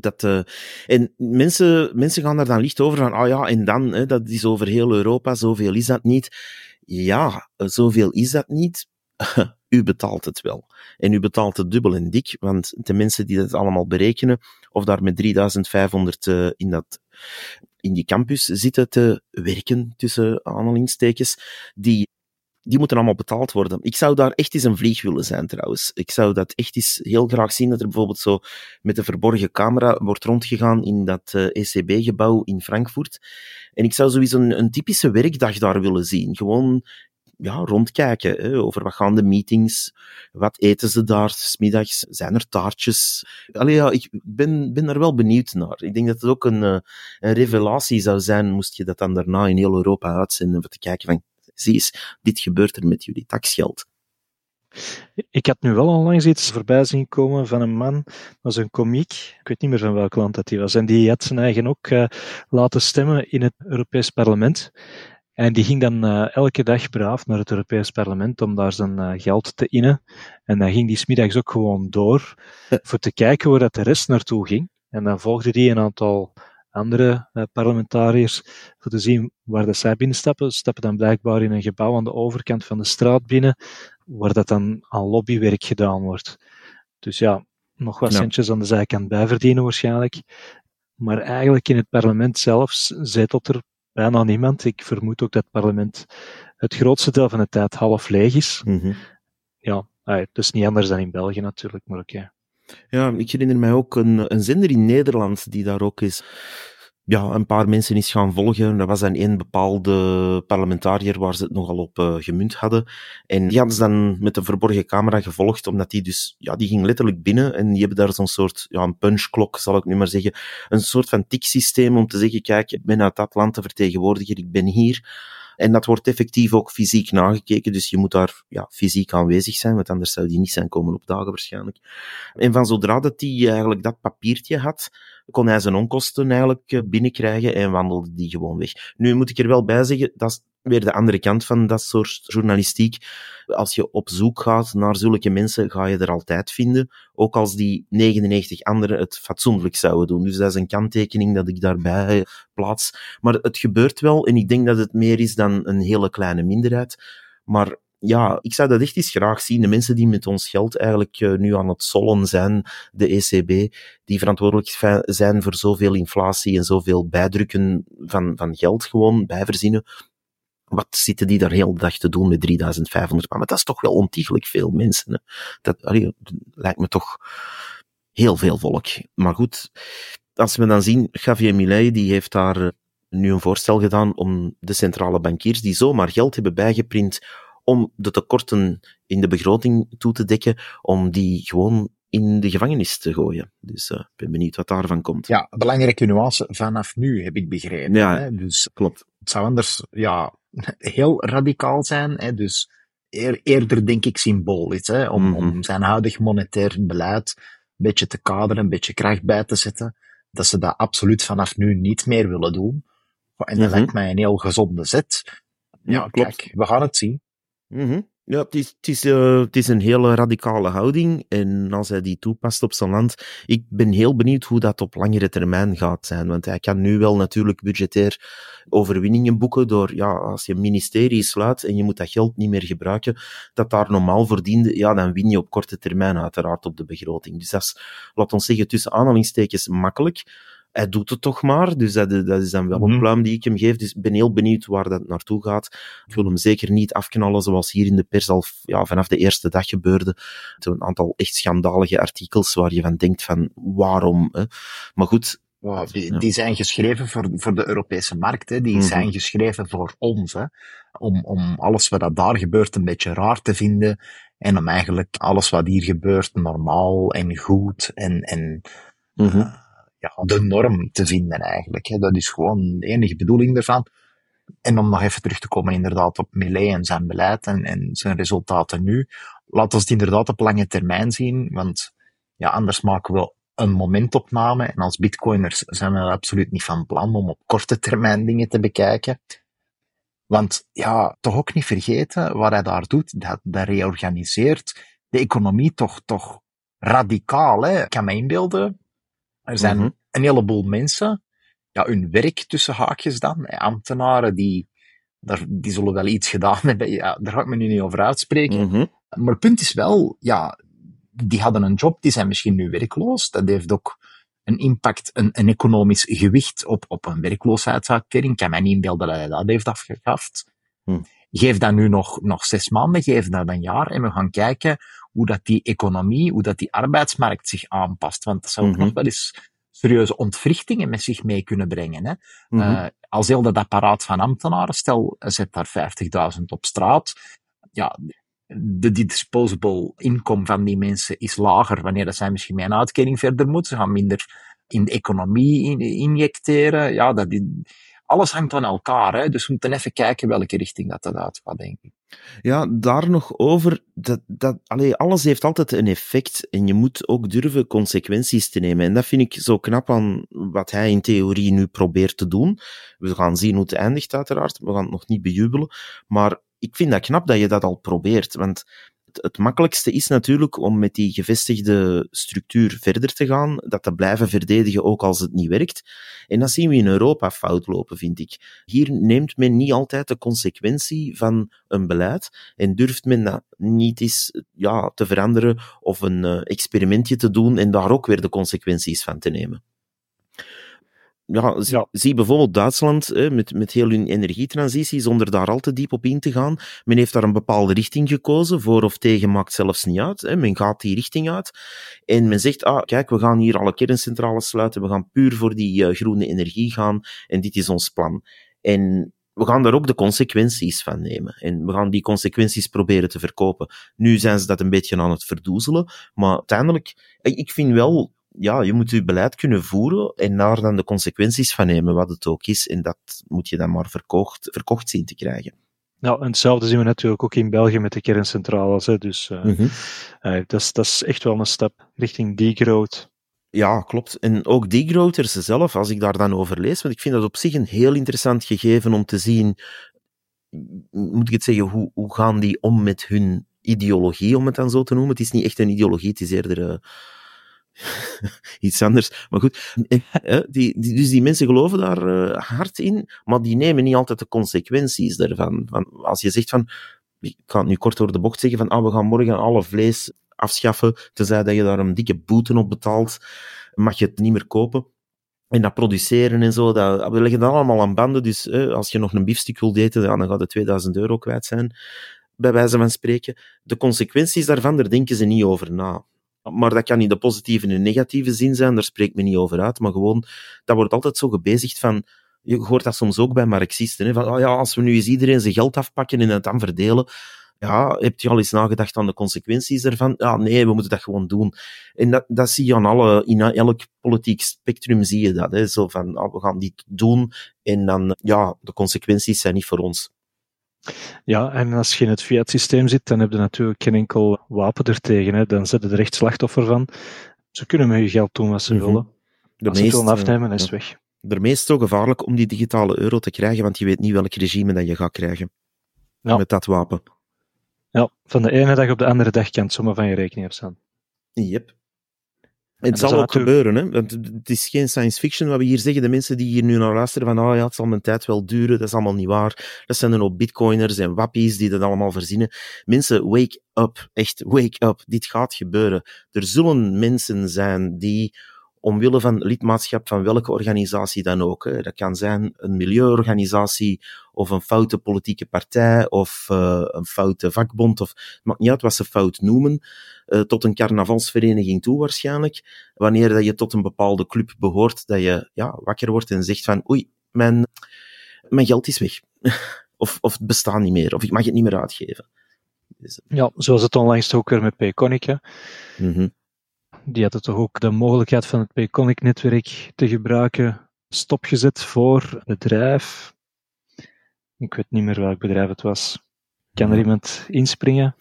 B: Dat, uh, en mensen, mensen gaan daar dan licht over van, ah ja, en dan, hè, dat is over heel Europa, zoveel is dat niet. Ja, zoveel is dat niet. u betaalt het wel. En u betaalt het dubbel en dik, want de mensen die dat allemaal berekenen, of daar met 3500 uh, in, dat, in die campus zitten te werken, tussen aanhalingstekens, die die moeten allemaal betaald worden. Ik zou daar echt eens een vlieg willen zijn, trouwens. Ik zou dat echt eens heel graag zien, dat er bijvoorbeeld zo met de verborgen camera wordt rondgegaan in dat ECB-gebouw in Frankfurt. En ik zou sowieso een, een typische werkdag daar willen zien. Gewoon ja, rondkijken hè, over wat gaan de meetings, wat eten ze daar, smiddags, zijn er taartjes. Allee, ja, ik ben, ben er wel benieuwd naar. Ik denk dat het ook een, uh, een revelatie zou zijn, moest je dat dan daarna in heel Europa uitzenden, om te kijken van, zie eens, dit gebeurt er met jullie taxgeld.
D: Ik had nu wel onlangs iets voorbij zien komen van een man, dat was een komiek, ik weet niet meer van welk land dat hij was, en die had zijn eigen ook uh, laten stemmen in het Europees Parlement. En die ging dan uh, elke dag braaf naar het Europees Parlement om daar zijn uh, geld te innen. En dan ging die smiddags ook gewoon door voor te kijken waar dat de rest naartoe ging. En dan volgde die een aantal andere uh, parlementariërs voor te zien waar dat zij binnenstappen. Ze stappen dan blijkbaar in een gebouw aan de overkant van de straat binnen, waar dat dan aan lobbywerk gedaan wordt. Dus ja, nog wat
B: Ja.
D: centjes aan de zijkant bijverdienen waarschijnlijk. Maar eigenlijk in het parlement zelf zetelt er bijna niemand. Ik vermoed ook dat het parlement het grootste deel van de tijd half leeg is.
B: Mhm.
D: Ja, is niet anders dan in België natuurlijk, maar oké.
B: Ja, ik herinner mij ook een, een zender in Nederland die daar ook is. Ja, een paar mensen is gaan volgen. Dat was dan één bepaalde parlementariër waar ze het nogal op uh, gemunt hadden. En die hadden ze dan met een verborgen camera gevolgd, omdat die dus, ja, die ging letterlijk binnen en die hebben daar zo'n soort, ja, een punchklok, zal ik nu maar zeggen. Een soort van tiksysteem om te zeggen, kijk, ik ben uit dat land de vertegenwoordiger, ik ben hier. En dat wordt effectief ook fysiek nagekeken, dus je moet daar ja, fysiek aanwezig zijn, want anders zou die niet zijn komen opdagen waarschijnlijk. En van zodra dat hij eigenlijk dat papiertje had, kon hij zijn onkosten eigenlijk binnenkrijgen en wandelde die gewoon weg. Nu moet ik er wel bij zeggen, dat weer de andere kant van dat soort journalistiek. Als je op zoek gaat naar zulke mensen, ga je er altijd vinden. Ook als die 99 anderen het fatsoenlijk zouden doen. Dus dat is een kanttekening dat ik daarbij plaats. Maar het gebeurt wel en ik denk dat het meer is dan een hele kleine minderheid. Maar ja, ik zou dat echt eens graag zien. De mensen die met ons geld eigenlijk uh, nu aan het sollen zijn, de ECB, die verantwoordelijk zijn voor zoveel inflatie en zoveel bijdrukken van, van geld gewoon bijverzinnen. Wat zitten die daar heel de dag te doen met 3500 Maar dat is toch wel ontiegelijk veel mensen. Hè? Dat lijkt me toch heel veel volk. Maar goed, als we dan zien, Javier Milei, die heeft daar eh, nu een voorstel gedaan om de centrale bankiers die zomaar geld hebben bijgeprint om de tekorten in de begroting toe te dekken, om die gewoon in de gevangenis te gooien. Dus ik uh, ben benieuwd wat daarvan komt.
C: Ja, belangrijke nuance vanaf nu, heb ik begrepen.
B: Ja,
C: hè? Dus
B: klopt.
C: Het zou anders ja, heel radicaal zijn. Hè? Dus eer, eerder denk ik symbolisch, hè? Om, mm -hmm. om zijn huidig monetair beleid een beetje te kaderen, een beetje kracht bij te zetten. Dat ze dat absoluut vanaf nu niet meer willen doen. En dat mm -hmm. lijkt mij een heel gezonde zet. Ja, ja klopt. Kijk, we gaan het zien.
B: Mm -hmm. Ja, het is, het, is, uh, het is een hele radicale houding. En als hij die toepast op zijn land, ik ben heel benieuwd hoe dat op langere termijn gaat zijn. Want hij kan nu wel natuurlijk budgetair overwinningen boeken door, ja, als je een ministerie sluit en je moet dat geld niet meer gebruiken, dat daar normaal verdiende, ja, dan win je op korte termijn uiteraard op de begroting. Dus dat is, laat ons zeggen, tussen aanhalingstekens makkelijk hij doet het toch maar, dus dat, dat is dan wel een pluim die ik hem geef. Dus ik ben heel benieuwd waar dat naartoe gaat. Ik wil hem zeker niet afknallen zoals hier in de pers al ja, vanaf de eerste dag gebeurde. Een aantal echt schandalige artikels waar je van denkt van waarom. Hè? Maar goed,
C: Wow, die, die, zijn geschreven voor, voor de Europese markt, hè. die mm -hmm. zijn geschreven voor ons. Hè. Om, om alles wat daar gebeurt een beetje raar te vinden. En om eigenlijk alles wat hier gebeurt normaal en goed en, en
B: mm -hmm. uh,
C: ja, de norm te vinden eigenlijk. Hè. Dat is gewoon de enige bedoeling ervan. En om nog even terug te komen inderdaad op Millet en zijn beleid en, zijn resultaten nu. Laat ons het inderdaad op lange termijn zien, want ja, anders maken we een momentopname. En als bitcoiners zijn we absoluut niet van plan om op korte termijn dingen te bekijken. Want ja, toch ook niet vergeten wat hij daar doet. Dat, reorganiseert de economie toch, toch radicaal. Ik kan me inbeelden, er zijn
B: Mhm.
C: een heleboel mensen, ja, hun werk tussen haakjes dan, ambtenaren die, daar, die zullen wel iets gedaan hebben, ja, daar ga ik me nu niet over uitspreken.
B: Mhm.
C: Maar het punt is wel, ja, die hadden een job, die zijn misschien nu werkloos. Dat heeft ook een impact, een, een economisch gewicht op, op een werkloosheidsuitkering. Ik kan mij niet inbeelden dat hij dat heeft afgegaft.
B: Hm.
C: Geef dat nu nog, nog zes maanden, geef dat een jaar en we gaan kijken hoe dat die economie, hoe dat die arbeidsmarkt zich aanpast. Want dat zou ook
B: Mhm.
C: nog wel eens serieuze ontwrichtingen met zich mee kunnen brengen. Hè?
B: Mhm.
C: Eh, als heel dat apparaat van ambtenaren, stel, zet daar 50.000 op straat. Ja, de disposable income van die mensen is lager wanneer dat zij misschien met een uitkering verder moeten. Ze gaan minder in de economie in- injecteren. Ja, dat die, alles hangt aan elkaar. Hè? Dus we moeten even kijken welke richting dat, dat uitgaat, denk ik.
B: Ja, daar nog over. Dat, dat, allee, alles heeft altijd een effect en je moet ook durven consequenties te nemen. En dat vind ik zo knap aan wat hij in theorie nu probeert te doen. We gaan zien hoe het eindigt, uiteraard. We gaan het nog niet bejubelen. Maar ik vind dat knap dat je dat al probeert. Want het, makkelijkste is natuurlijk om met die gevestigde structuur verder te gaan, dat te blijven verdedigen ook als het niet werkt. En dat zien we in Europa fout lopen, vind ik. Hier neemt men niet altijd de consequentie van een beleid en durft men dat niet eens ja, te veranderen of een eh, experimentje te doen en daar ook weer de consequenties van te nemen. Ja, zie,
D: Ja.
B: zie bijvoorbeeld Duitsland hè, met, met heel hun energietransitie, zonder daar al te diep op in te gaan. Men heeft daar een bepaalde richting gekozen, voor of tegen maakt zelfs niet uit. Hè. Men gaat die richting uit en men zegt, ah, kijk, we gaan hier alle kerncentrales sluiten, we gaan puur voor die eh, groene energie gaan en dit is ons plan. En we gaan daar ook de consequenties van nemen. En we gaan die consequenties proberen te verkopen. Nu zijn ze dat een beetje aan het verdoezelen, maar uiteindelijk, ik vind wel, ja, je moet je beleid kunnen voeren en daar dan de consequenties van nemen, wat het ook is. En dat moet je dan maar verkocht, verkocht zien te krijgen.
D: Nou, en hetzelfde zien we natuurlijk ook in België met de kerncentrales. Hè. Dus eh,
B: Mhm.
D: eh, dat, is, dat is echt wel een stap richting degrowth.
B: Ja, klopt. En ook degrowthers zelf, als ik daar dan over lees, want ik vind dat op zich een heel interessant gegeven om te zien moet ik het zeggen, hoe, hoe gaan die om met hun ideologie, om het dan zo te noemen? Het is niet echt een ideologie, het is eerder... Uh, iets anders. Maar goed, eh, die, die, dus die mensen geloven daar uh, hard in, maar die nemen niet altijd de consequenties daarvan. Van, als je zegt van, ik ga het nu kort door de bocht zeggen, van ah, we gaan morgen alle vlees afschaffen, tenzij dat je daar een dikke boete op betaalt, mag je het niet meer kopen. En dat produceren en zo, dat, we leggen dat allemaal aan banden. Dus eh, als je nog een biefstuk wilt eten, dan gaat het 2000 euro kwijt zijn, bij wijze van spreken. De consequenties daarvan, daar denken ze niet over na. Maar dat kan in de positieve en negatieve zin zijn, daar spreekt men niet over uit. Maar gewoon, dat wordt altijd zo gebezigd van, je hoort dat soms ook bij marxisten, hè, van oh ja, als we nu eens iedereen zijn geld afpakken en het dan verdelen, ja, heb je al eens nagedacht aan de consequenties ervan? Ja, nee, we moeten dat gewoon doen. En dat, dat zie je aan alle, in elk politiek spectrum zie je dat. Hè? Zo van, oh, we gaan dit doen en dan, ja, de consequenties zijn niet voor ons.
D: Ja, en als je in het fiat-systeem zit, dan heb je natuurlijk geen enkel wapen ertegen. Hè. Dan zit je er echt slachtoffer van. Ze kunnen met je geld doen wat ze mhm. willen. De als meest, ze het willen afnemen, is weg.
B: Daarmee is het zo gevaarlijk om die digitale euro te krijgen, want je weet niet welk regime dat je gaat krijgen. Ja. Met dat wapen.
D: Ja, van de ene dag op de andere dag kan het zomaar van je rekening afstaan.
B: Yep. Het zal ook gebeuren, hè? want het is geen science fiction wat we hier zeggen. De mensen die hier nu naar luisteren van, oh ja, het zal mijn tijd wel duren, dat is allemaal niet waar. Dat zijn dan ook bitcoiners en wappies die dat allemaal verzinnen. Mensen, wake up. Echt, wake up. Dit gaat gebeuren. Er zullen mensen zijn die omwille van lidmaatschap van welke organisatie dan ook. Dat kan zijn een milieuorganisatie of een foute politieke partij of uh, een foute vakbond of het maakt niet uit wat ze fout noemen, uh, tot een carnavalsvereniging toe waarschijnlijk. Wanneer dat je tot een bepaalde club behoort, dat je ja, wakker wordt en zegt van oei, mijn, mijn geld is weg. of, of het bestaat niet meer, of ik mag het niet meer uitgeven.
D: Dus, ja, zoals het onlangs ook weer met Payconic. Mm -hmm die hadden toch ook de mogelijkheid van het Payconic-netwerk te gebruiken stopgezet voor bedrijf. Ik weet niet meer welk bedrijf het was. Kan er iemand inspringen?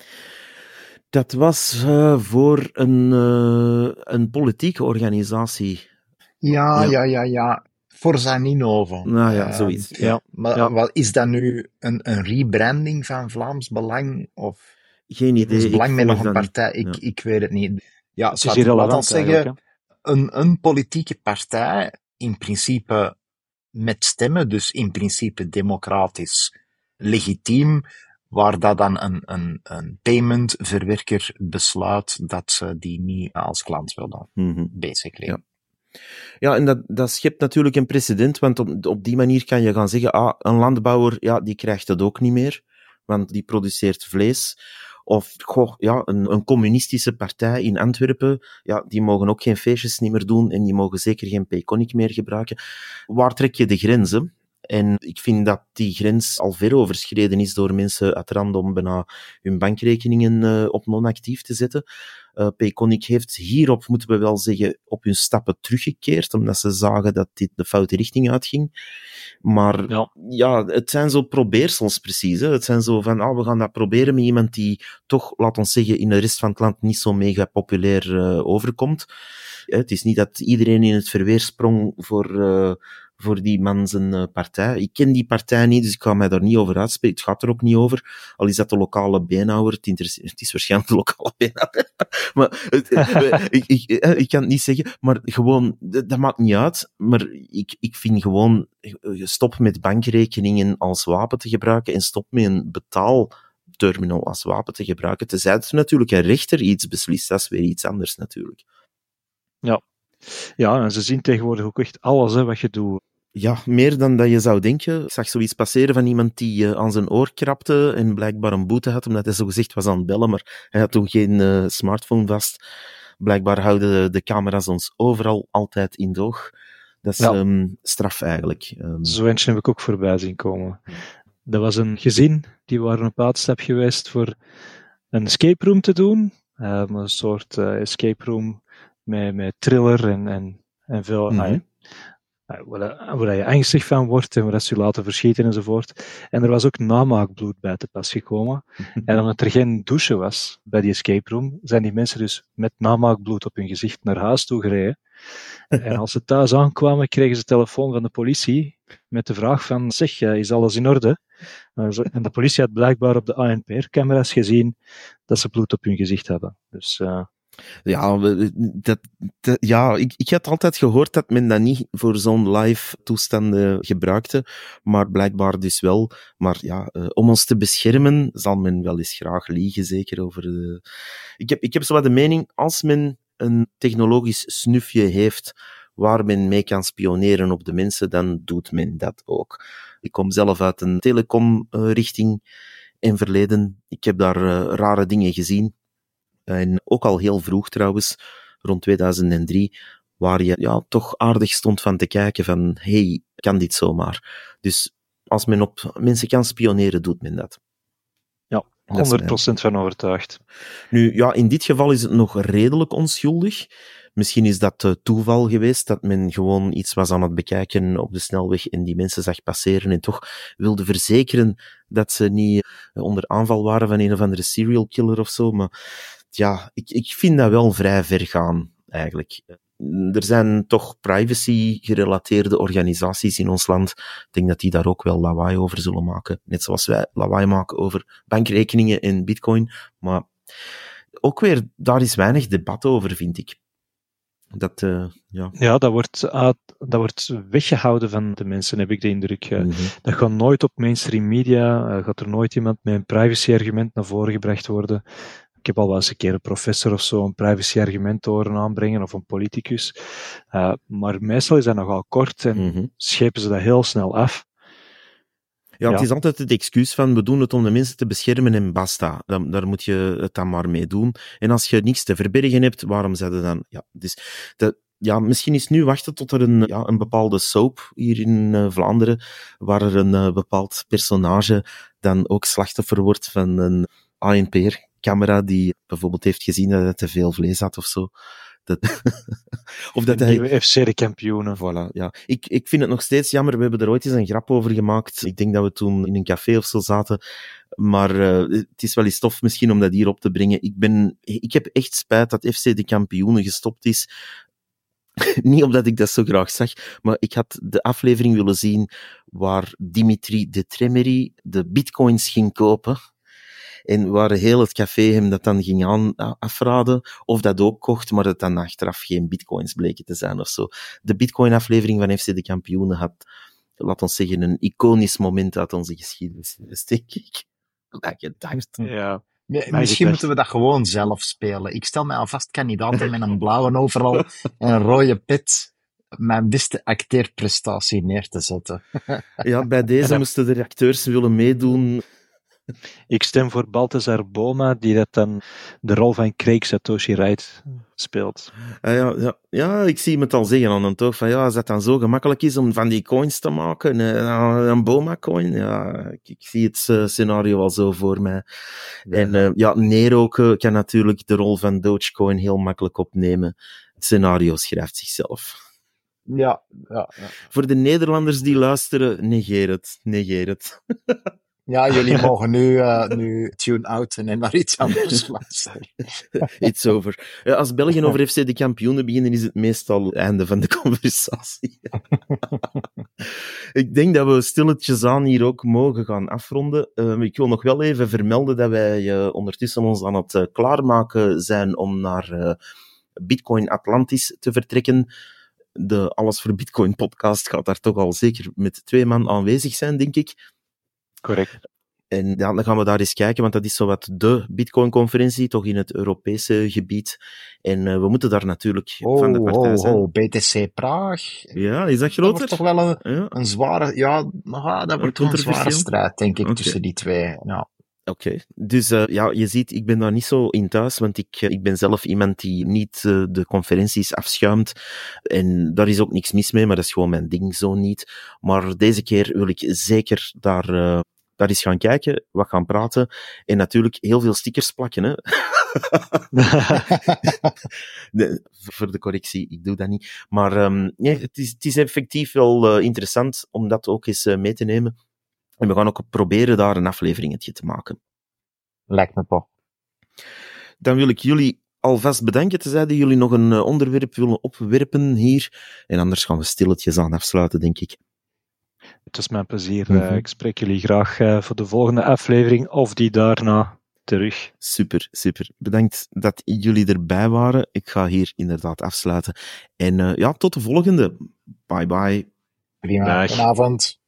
B: Dat was uh, voor een, uh, een politieke organisatie.
C: Ja, ja, ja, ja. Voor Zaninova.
B: Nou ja, zoiets.
C: ja. Maar ja. Wat, is dat nu een, een rebranding van Vlaams Belang? Of
B: Geen idee.
C: Belang met nog een partij? Ik, ik weet het niet. Ja, het is irrelevant zeggen, een, een politieke partij, in principe met stemmen, dus in principe democratisch legitiem, waar dat dan een, een, een paymentverwerker besluit dat ze die niet als klant willen, mm -hmm. basically.
B: Ja. Ja, en dat, dat schept natuurlijk een precedent, want op, op die manier kan je gaan zeggen, ah, een landbouwer, ja, die krijgt het ook niet meer, want die produceert vlees. Of goh, ja, een, een communistische partij in Antwerpen, ja, die mogen ook geen feestjes niet meer doen en die mogen zeker geen Payconic meer gebruiken. Waar trek je de grenzen? En ik vind dat die grens al ver overschreden is door mensen uit random bijna hun bankrekeningen uh, op non-actief te zetten. Uh, Payconic heeft hierop, moeten we wel zeggen, op hun stappen teruggekeerd, omdat ze zagen dat dit de foute richting uitging. Maar ja, ja het zijn zo probeersels precies. Hè. Het zijn zo van, ah, we gaan dat proberen met iemand die toch, laat ons zeggen, in de rest van het land niet zo mega populair uh, overkomt. Het is niet dat iedereen in het verweer sprong voor, uh, voor die man zijn uh, partij. Ik ken die partij niet, dus ik ga mij daar niet over uitspreken. Het gaat er ook niet over. Al is dat de lokale beenhouwer. Het, het is waarschijnlijk de lokale beenhouwer. maar uh, ik, ik, ik, kan het niet zeggen. Maar gewoon, dat, dat maakt niet uit. Maar ik, ik vind gewoon, stop met bankrekeningen als wapen te gebruiken en stop met een betaalterminal als wapen te gebruiken. Tenzij er natuurlijk een rechter iets beslist. Dat is weer iets anders natuurlijk.
D: Ja. Ja, en ze zien tegenwoordig ook echt alles hè, wat je doet.
B: Ja, meer dan dat je zou denken. Ik zag zoiets passeren van iemand die uh, aan zijn oor krapte en blijkbaar een boete had, omdat hij zo gezegd was aan het bellen, maar hij had toen geen uh, smartphone vast. Blijkbaar houden de camera's ons overal altijd in het oog. Dat is ja. um, straf eigenlijk.
D: Um, zo eentje heb ik ook voorbij zien komen. Dat was een gezin, die waren op uitstap geweest voor een escape room te doen. Uh, een soort escape room met, met thriller en, en, en veel... Mm -hmm. Waar, waar je angstig van wordt en waar ze je laten verschieten enzovoort. En er was ook namaakbloed bij te pas gekomen. en omdat er geen douche was bij die escape room, zijn die mensen dus met namaakbloed op hun gezicht naar huis toe gereden. en als ze thuis aankwamen, kregen ze telefoon van de politie met de vraag van, zeg, is alles in orde? En de politie had blijkbaar op de ANPR-camera's gezien dat ze bloed op hun gezicht hadden. Dus... Uh,
B: ja, dat, ja ik, ik had altijd gehoord dat men dat niet voor zo'n live toestanden gebruikte, maar blijkbaar dus wel. Maar ja, uh, om ons te beschermen zal men wel eens graag liegen, zeker over de... Ik heb, ik heb zo de mening, als men een technologisch snufje heeft waar men mee kan spioneren op de mensen, dan doet men dat ook. Ik kom zelf uit een telecom-richting in verleden. Ik heb daar uh, rare dingen gezien. En ook al heel vroeg trouwens, rond 2003, waar je ja, toch aardig stond van te kijken van, hey, kan dit zomaar? Dus als men op mensen kan spioneren, doet men dat.
D: Ja, 100% van overtuigd.
B: Nu, ja, in dit geval is het nog redelijk onschuldig. Misschien is dat uh, toeval geweest, dat men gewoon iets was aan het bekijken op de snelweg en die mensen zag passeren en toch wilde verzekeren dat ze niet uh, onder aanval waren van een of andere serial killer of zo. Maar ja, ik, ik vind dat wel vrij ver gaan, eigenlijk. Er zijn toch privacy-gerelateerde organisaties in ons land. Ik denk dat die daar ook wel lawaai over zullen maken. Net zoals wij lawaai maken over bankrekeningen en bitcoin. Maar ook weer, daar is weinig debat over, vind ik. Dat, uh, ja.
D: ja, dat wordt, dat wordt weggehouden van de mensen, heb ik de indruk. Mm -hmm. Dat gaat nooit op mainstream media, uh, gaat er nooit iemand met een privacy-argument naar voren gebracht worden. Ik heb al wel eens een keer een professor of zo een privacy-argument horen aanbrengen, of een politicus. Uh, maar meestal is dat nogal kort en mm -hmm. schepen ze dat heel snel af.
B: Ja, ja, het is altijd het excuus van we doen het om de mensen te beschermen en basta. Dan, daar moet je het dan maar mee doen. En als je niks te verbergen hebt, waarom je dan... Ja, dus de, ja, misschien is nu wachten tot er een, ja, een bepaalde soap hier in uh, Vlaanderen, waar er een uh, bepaald personage dan ook slachtoffer wordt van een ANPR-camera die bijvoorbeeld heeft gezien dat hij te veel vlees had of zo. Dat,
D: of dat hij... FC de kampioenen.
B: Voilà, ja. Ik, ik vind het nog steeds jammer. We hebben er ooit eens een grap over gemaakt. Ik denk dat we toen in een café of zo zaten. Maar uh, het is wel eens tof misschien om dat hier op te brengen. Ik, ben, ik heb echt spijt dat FC de kampioenen gestopt is. Niet omdat ik dat zo graag zag, maar ik had de aflevering willen zien waar Dimitri de Tremery de bitcoins ging kopen en waar heel het café hem dat dan ging aan, afraden, of dat ook kocht, maar dat dan achteraf geen bitcoins bleken te zijn of zo. De bitcoin-aflevering van FC de Kampioenen had, laat ons zeggen, een iconisch moment uit onze geschiedenis, denk ik. Gedacht.
D: Ja.
C: Misschien moeten we dat gewoon zelf spelen. Ik stel mij alvast kandidaten met een blauwe overal en een rode pit mijn beste acteerprestatie neer te zetten.
B: ja, bij deze moesten de acteurs willen meedoen.
D: Ik stem voor Balthazar Boma, die dat dan de rol van Craig Satoshi Wright speelt.
B: Uh, ja, ja, ja, ik zie het al zeggen aan een toch van ja, als dat dan zo gemakkelijk is om van die coins te maken, uh, een Boma-coin, ja, ik, ik, zie het uh, scenario al zo voor mij. Ja. En ja, Nero kan natuurlijk de rol van Dogecoin heel makkelijk opnemen. Het scenario schrijft zichzelf.
C: Ja, ja, ja.
B: Voor de Nederlanders die luisteren, negeer het, negeer het.
C: Ja, jullie mogen nu, uh, nu tune-outen en naar iets anders luisteren.
B: Iets over. Als België over FC de kampioenen beginnen, is het meestal het einde van de conversatie. ik denk dat we stilletjes aan hier ook mogen gaan afronden. Uh, ik wil nog wel even vermelden dat wij uh, ondertussen ons aan het klaarmaken zijn om naar Bitcoin Atlantis te vertrekken. De Alles voor Bitcoin podcast gaat daar toch al zeker met twee man aanwezig zijn, denk ik.
D: Correct.
B: En ja, dan gaan we daar eens kijken, want dat is zowat de Bitcoin-conferentie, toch in het Europese gebied. En uh, we moeten daar natuurlijk
C: oh,
B: van de partij
C: oh,
B: zijn.
C: Oh, BTC Praag.
B: Ja, is dat
C: Dat
B: groter?
C: wordt toch wel een, ja. een zware, ja, ah, dat wordt een zware strijd, denk ik, okay. tussen die twee. Ja.
B: Oké, okay. dus uh, ja, je ziet, ik ben daar niet zo in thuis, want ik, ik ben zelf iemand die niet uh, de conferenties afschuimt. En daar is ook niks mis mee, maar dat is gewoon mijn ding zo niet. Maar deze keer wil ik zeker daar, uh, daar eens gaan kijken, wat gaan praten. En natuurlijk heel veel stickers plakken, hè. voor de correctie, ik doe dat niet. Maar um, nee, het, is, het is effectief wel interessant om dat ook eens mee te nemen. En we gaan ook proberen daar een afleveringetje te maken.
C: Lijkt me toch.
B: Dan wil ik jullie alvast bedanken, tenzij jullie nog een uh, onderwerp willen opwerpen hier. En anders gaan we stilletjes aan afsluiten, denk ik.
D: Het is mijn plezier. Mm -hmm. ik spreek jullie graag uh, voor de volgende aflevering of die daarna terug.
B: Super, super. Bedankt dat jullie erbij waren. Ik ga hier inderdaad afsluiten. En uh, ja, tot de volgende. Bye bye.
C: Prima. Goedenavond.